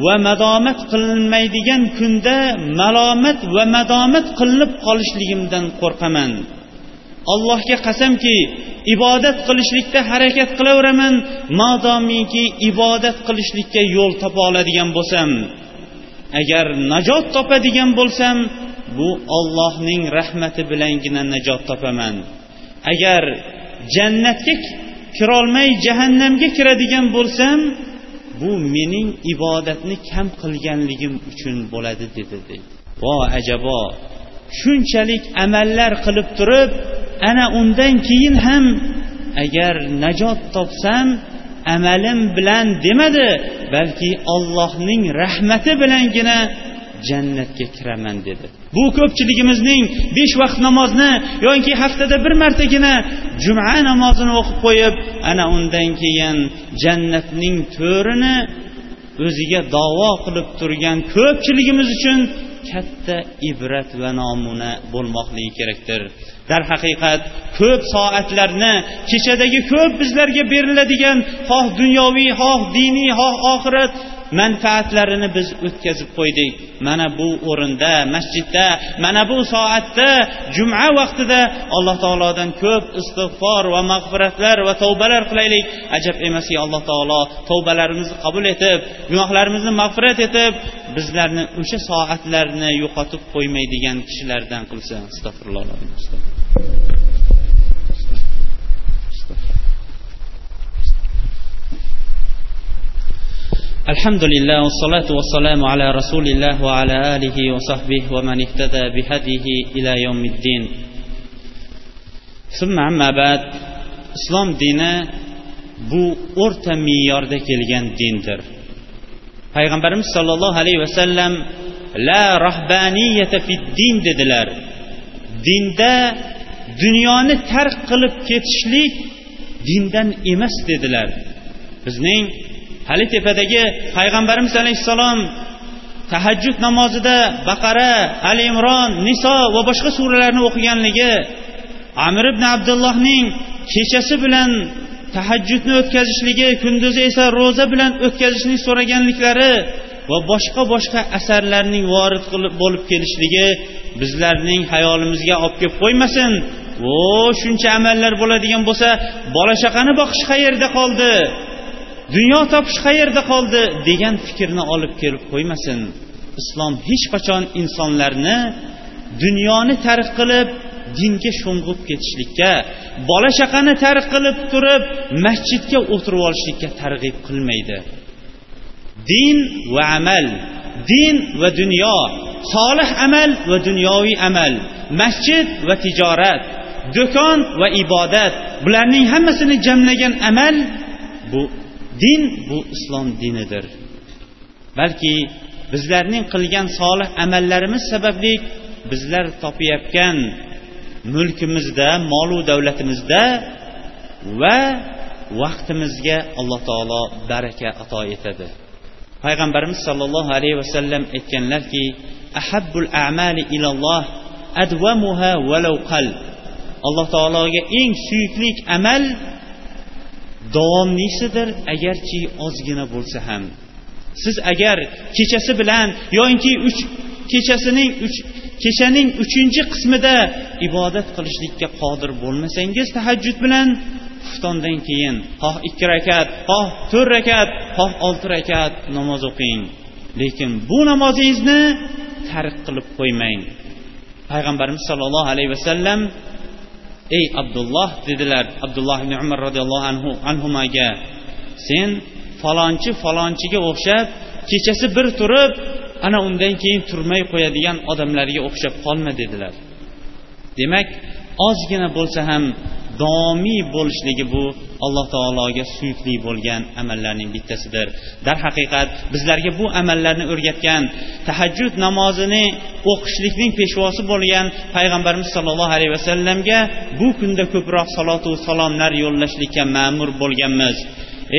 va madomat qilinmaydigan kunda malomat va madomat qilinib qolishligimdan qo'rqaman. Allohga qasamki ibodat qilishlikda harakat qilaveraman madomiki ibodat qilishlikka yo'l topa oladigan bo'lsam. Agar najot topadigan bo'lsam bu ollohning rahmati bilangina najot topaman. Agar jannatga kirolmay jahannamga kiradigan bo'lsam bu mening ibodatni kam qilganligim uchun bo'ladi dedi deydi vo ajabo shunchalik amallar qilib turib ana undan keyin ham agar najot topsam amalim bilan demadi balki ollohning rahmati bilangina jannatga kiraman dedi. Bu ko'pchiligimizning besh vaqt namozni yoki haftada bir martagina juma namozini o'qib qo'yib ana undan keyin jannatning to'rini o'ziga davo qilib turgan ko'pchiligimiz uchun katta ibrat va namuna bo'lmoqligi kerakdir. Darhaqiqat ko'p soatlarni kechadagi ko'p bizlarga beriladigan xoh dunyoviy xoh diniy xoh oxirat manfaatlarini biz o'tkazib qo'ydik. Mana bu o'rinda masjidda mana bu soatda juma vaqtida alloh taolodan ko'p istig'for va mag'firatlar va tavbalar qilaylik. Ajab emaski alloh taolo tavbalarimizni qabul etib gunohlarimizni mag'firat etib bizlarni o'sha soatlarni yo'qotib qo'ymaydigan kishilardan qilsin. Astag'firulloh الحمد لله والصلاة والسلام على رسول الله وعلى آله وصحبه ومن اهتدى بهديه إلى يوم الدين ثم عما بعد islom dini bu o'rta me'yorda kelgan dindir payg'ambarimiz sollallohu alayhi vasallam la rahbaniyata fid din dedilar dinda dunyoni tark qilib ketishlik dindan emas dedilar bizning hali tepadagi payg'ambarimiz alayhissalom tahajjud namozida baqara ali imron niso va boshqa suralarni o'qiganligi amir ibn abdullohning kechasi bilan tahajjudni o'tkazishligi kunduzi esa ro'za bilan o'tkazishni so'raganliklari va boshqa boshqa asarlarning vorid qilib bo'lib kelishligi bizlarning hayolimizga olib kelib qo'ymasin. O shuncha amallar bo'ladigan bo'lsa bola chaqani boqish qayerda qoldi? Dunyo topish qayerda qoldi degan fikrni olib kelib qo'ymasin. Islom hech qachon insonlarni dunyoni tark qilib dinga sho'ng'ib ketishlikka bola chaqani tark qilib turib masjidga o'tirib olishlikka targ'ib qilmaydi. Din va amal din va dunyo solih amal va dunyoviy amal masjid va tijorat do'kon va ibodat bularning hammasini jamlagan amal bu din bu islom dinidir. Balki bizlarning qilgan solih amallarimiz sababli bizlar topayotgan mulkimizda molu davlatimizda va vaqtimizga alloh taolo baraka ato etadi. Payg'ambarimiz sollallohu alayhi vasallam aytganlarki ahabbul amali ilalloh advamuha valau qal alloh taologa eng suyuklik amal davomlisidir agarchi ozgina bo'lsa ham. Siz agar kechasi bilan yoinki uch kechasining uch kechaning uchinchi qismida ibodat qilishlikka qodir bo'lmasangiz tahajjud bilan xuftondan keyin xoh ikki rakat xoh to'rt rakat xoh olti rakat namoz o'qing. Lekin bu namozingizni tark qilib qo'ymang. Payg'ambarimiz sollallohu alayhi vasallam ey abdulloh dedilar abdulloh ibn umar roziyallohu anhu anhumaga sen falonchi falonchiga o'xshab kechasi bir turib ana undan keyin turmay qo'yadigan odamlarga o'xshab qolma dedilar. Demak ozgina bo'lsa ham davomiy bo'lishligi bu alloh taologa suyukli bo'lgan amallarning bittasidir. Darhaqiqat bizlarga bu amallarni o'rgatgan tahajjud namozini o'qishlikning peshvosi bo'lgan payg'ambarimiz sollallohu alayhi vasallamga bu kunda ko'proq salotu salomlar yo'llashlikka ma'mur bo'lganmiz.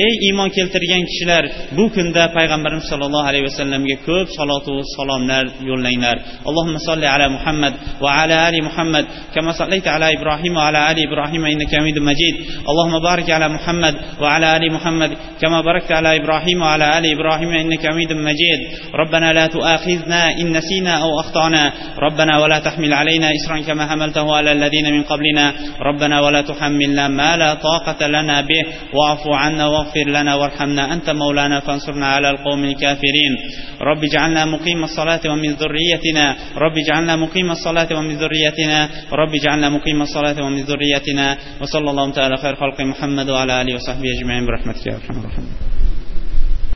ey iymon keltirgan kishilar bu kunda payg'ambarimiz sollallohu alayhi vasallamga ko'p salotu salomlar yo'llanglar allohumma solli ala muhammad va ala ali muhammad kama sallayta ala ibrohim va ala ali ibrohim innaka hamidum majid allohumma barik ala muhammad va ala ali muhammad kama barakta ala ibrohim va ala ali ibrohim innaka hamidum majid ربنا لا تؤاخذنا إن نسينا أو أخطأنا ربنا ولا تحمل علينا إسرا كما حملته على الذين من قبلنا ربنا ولا تحملنا ما لا طاقة لنا به واعف عنا واغفر لنا وارحمنا أنت مولانا فانصرنا على القوم الكافرين. رب اجعلنا مقيم الصلاة ومن ذريتنا. رب اجعلنا مقيم الصلاة ومن ذريتنا. رب اجعلنا مقيم الصلاة ومن ذريتنا. وصلى الله تعالى خير خلق محمد وعلى آله وصحبه أجمعين برحمتك يا أرحم الراحمين.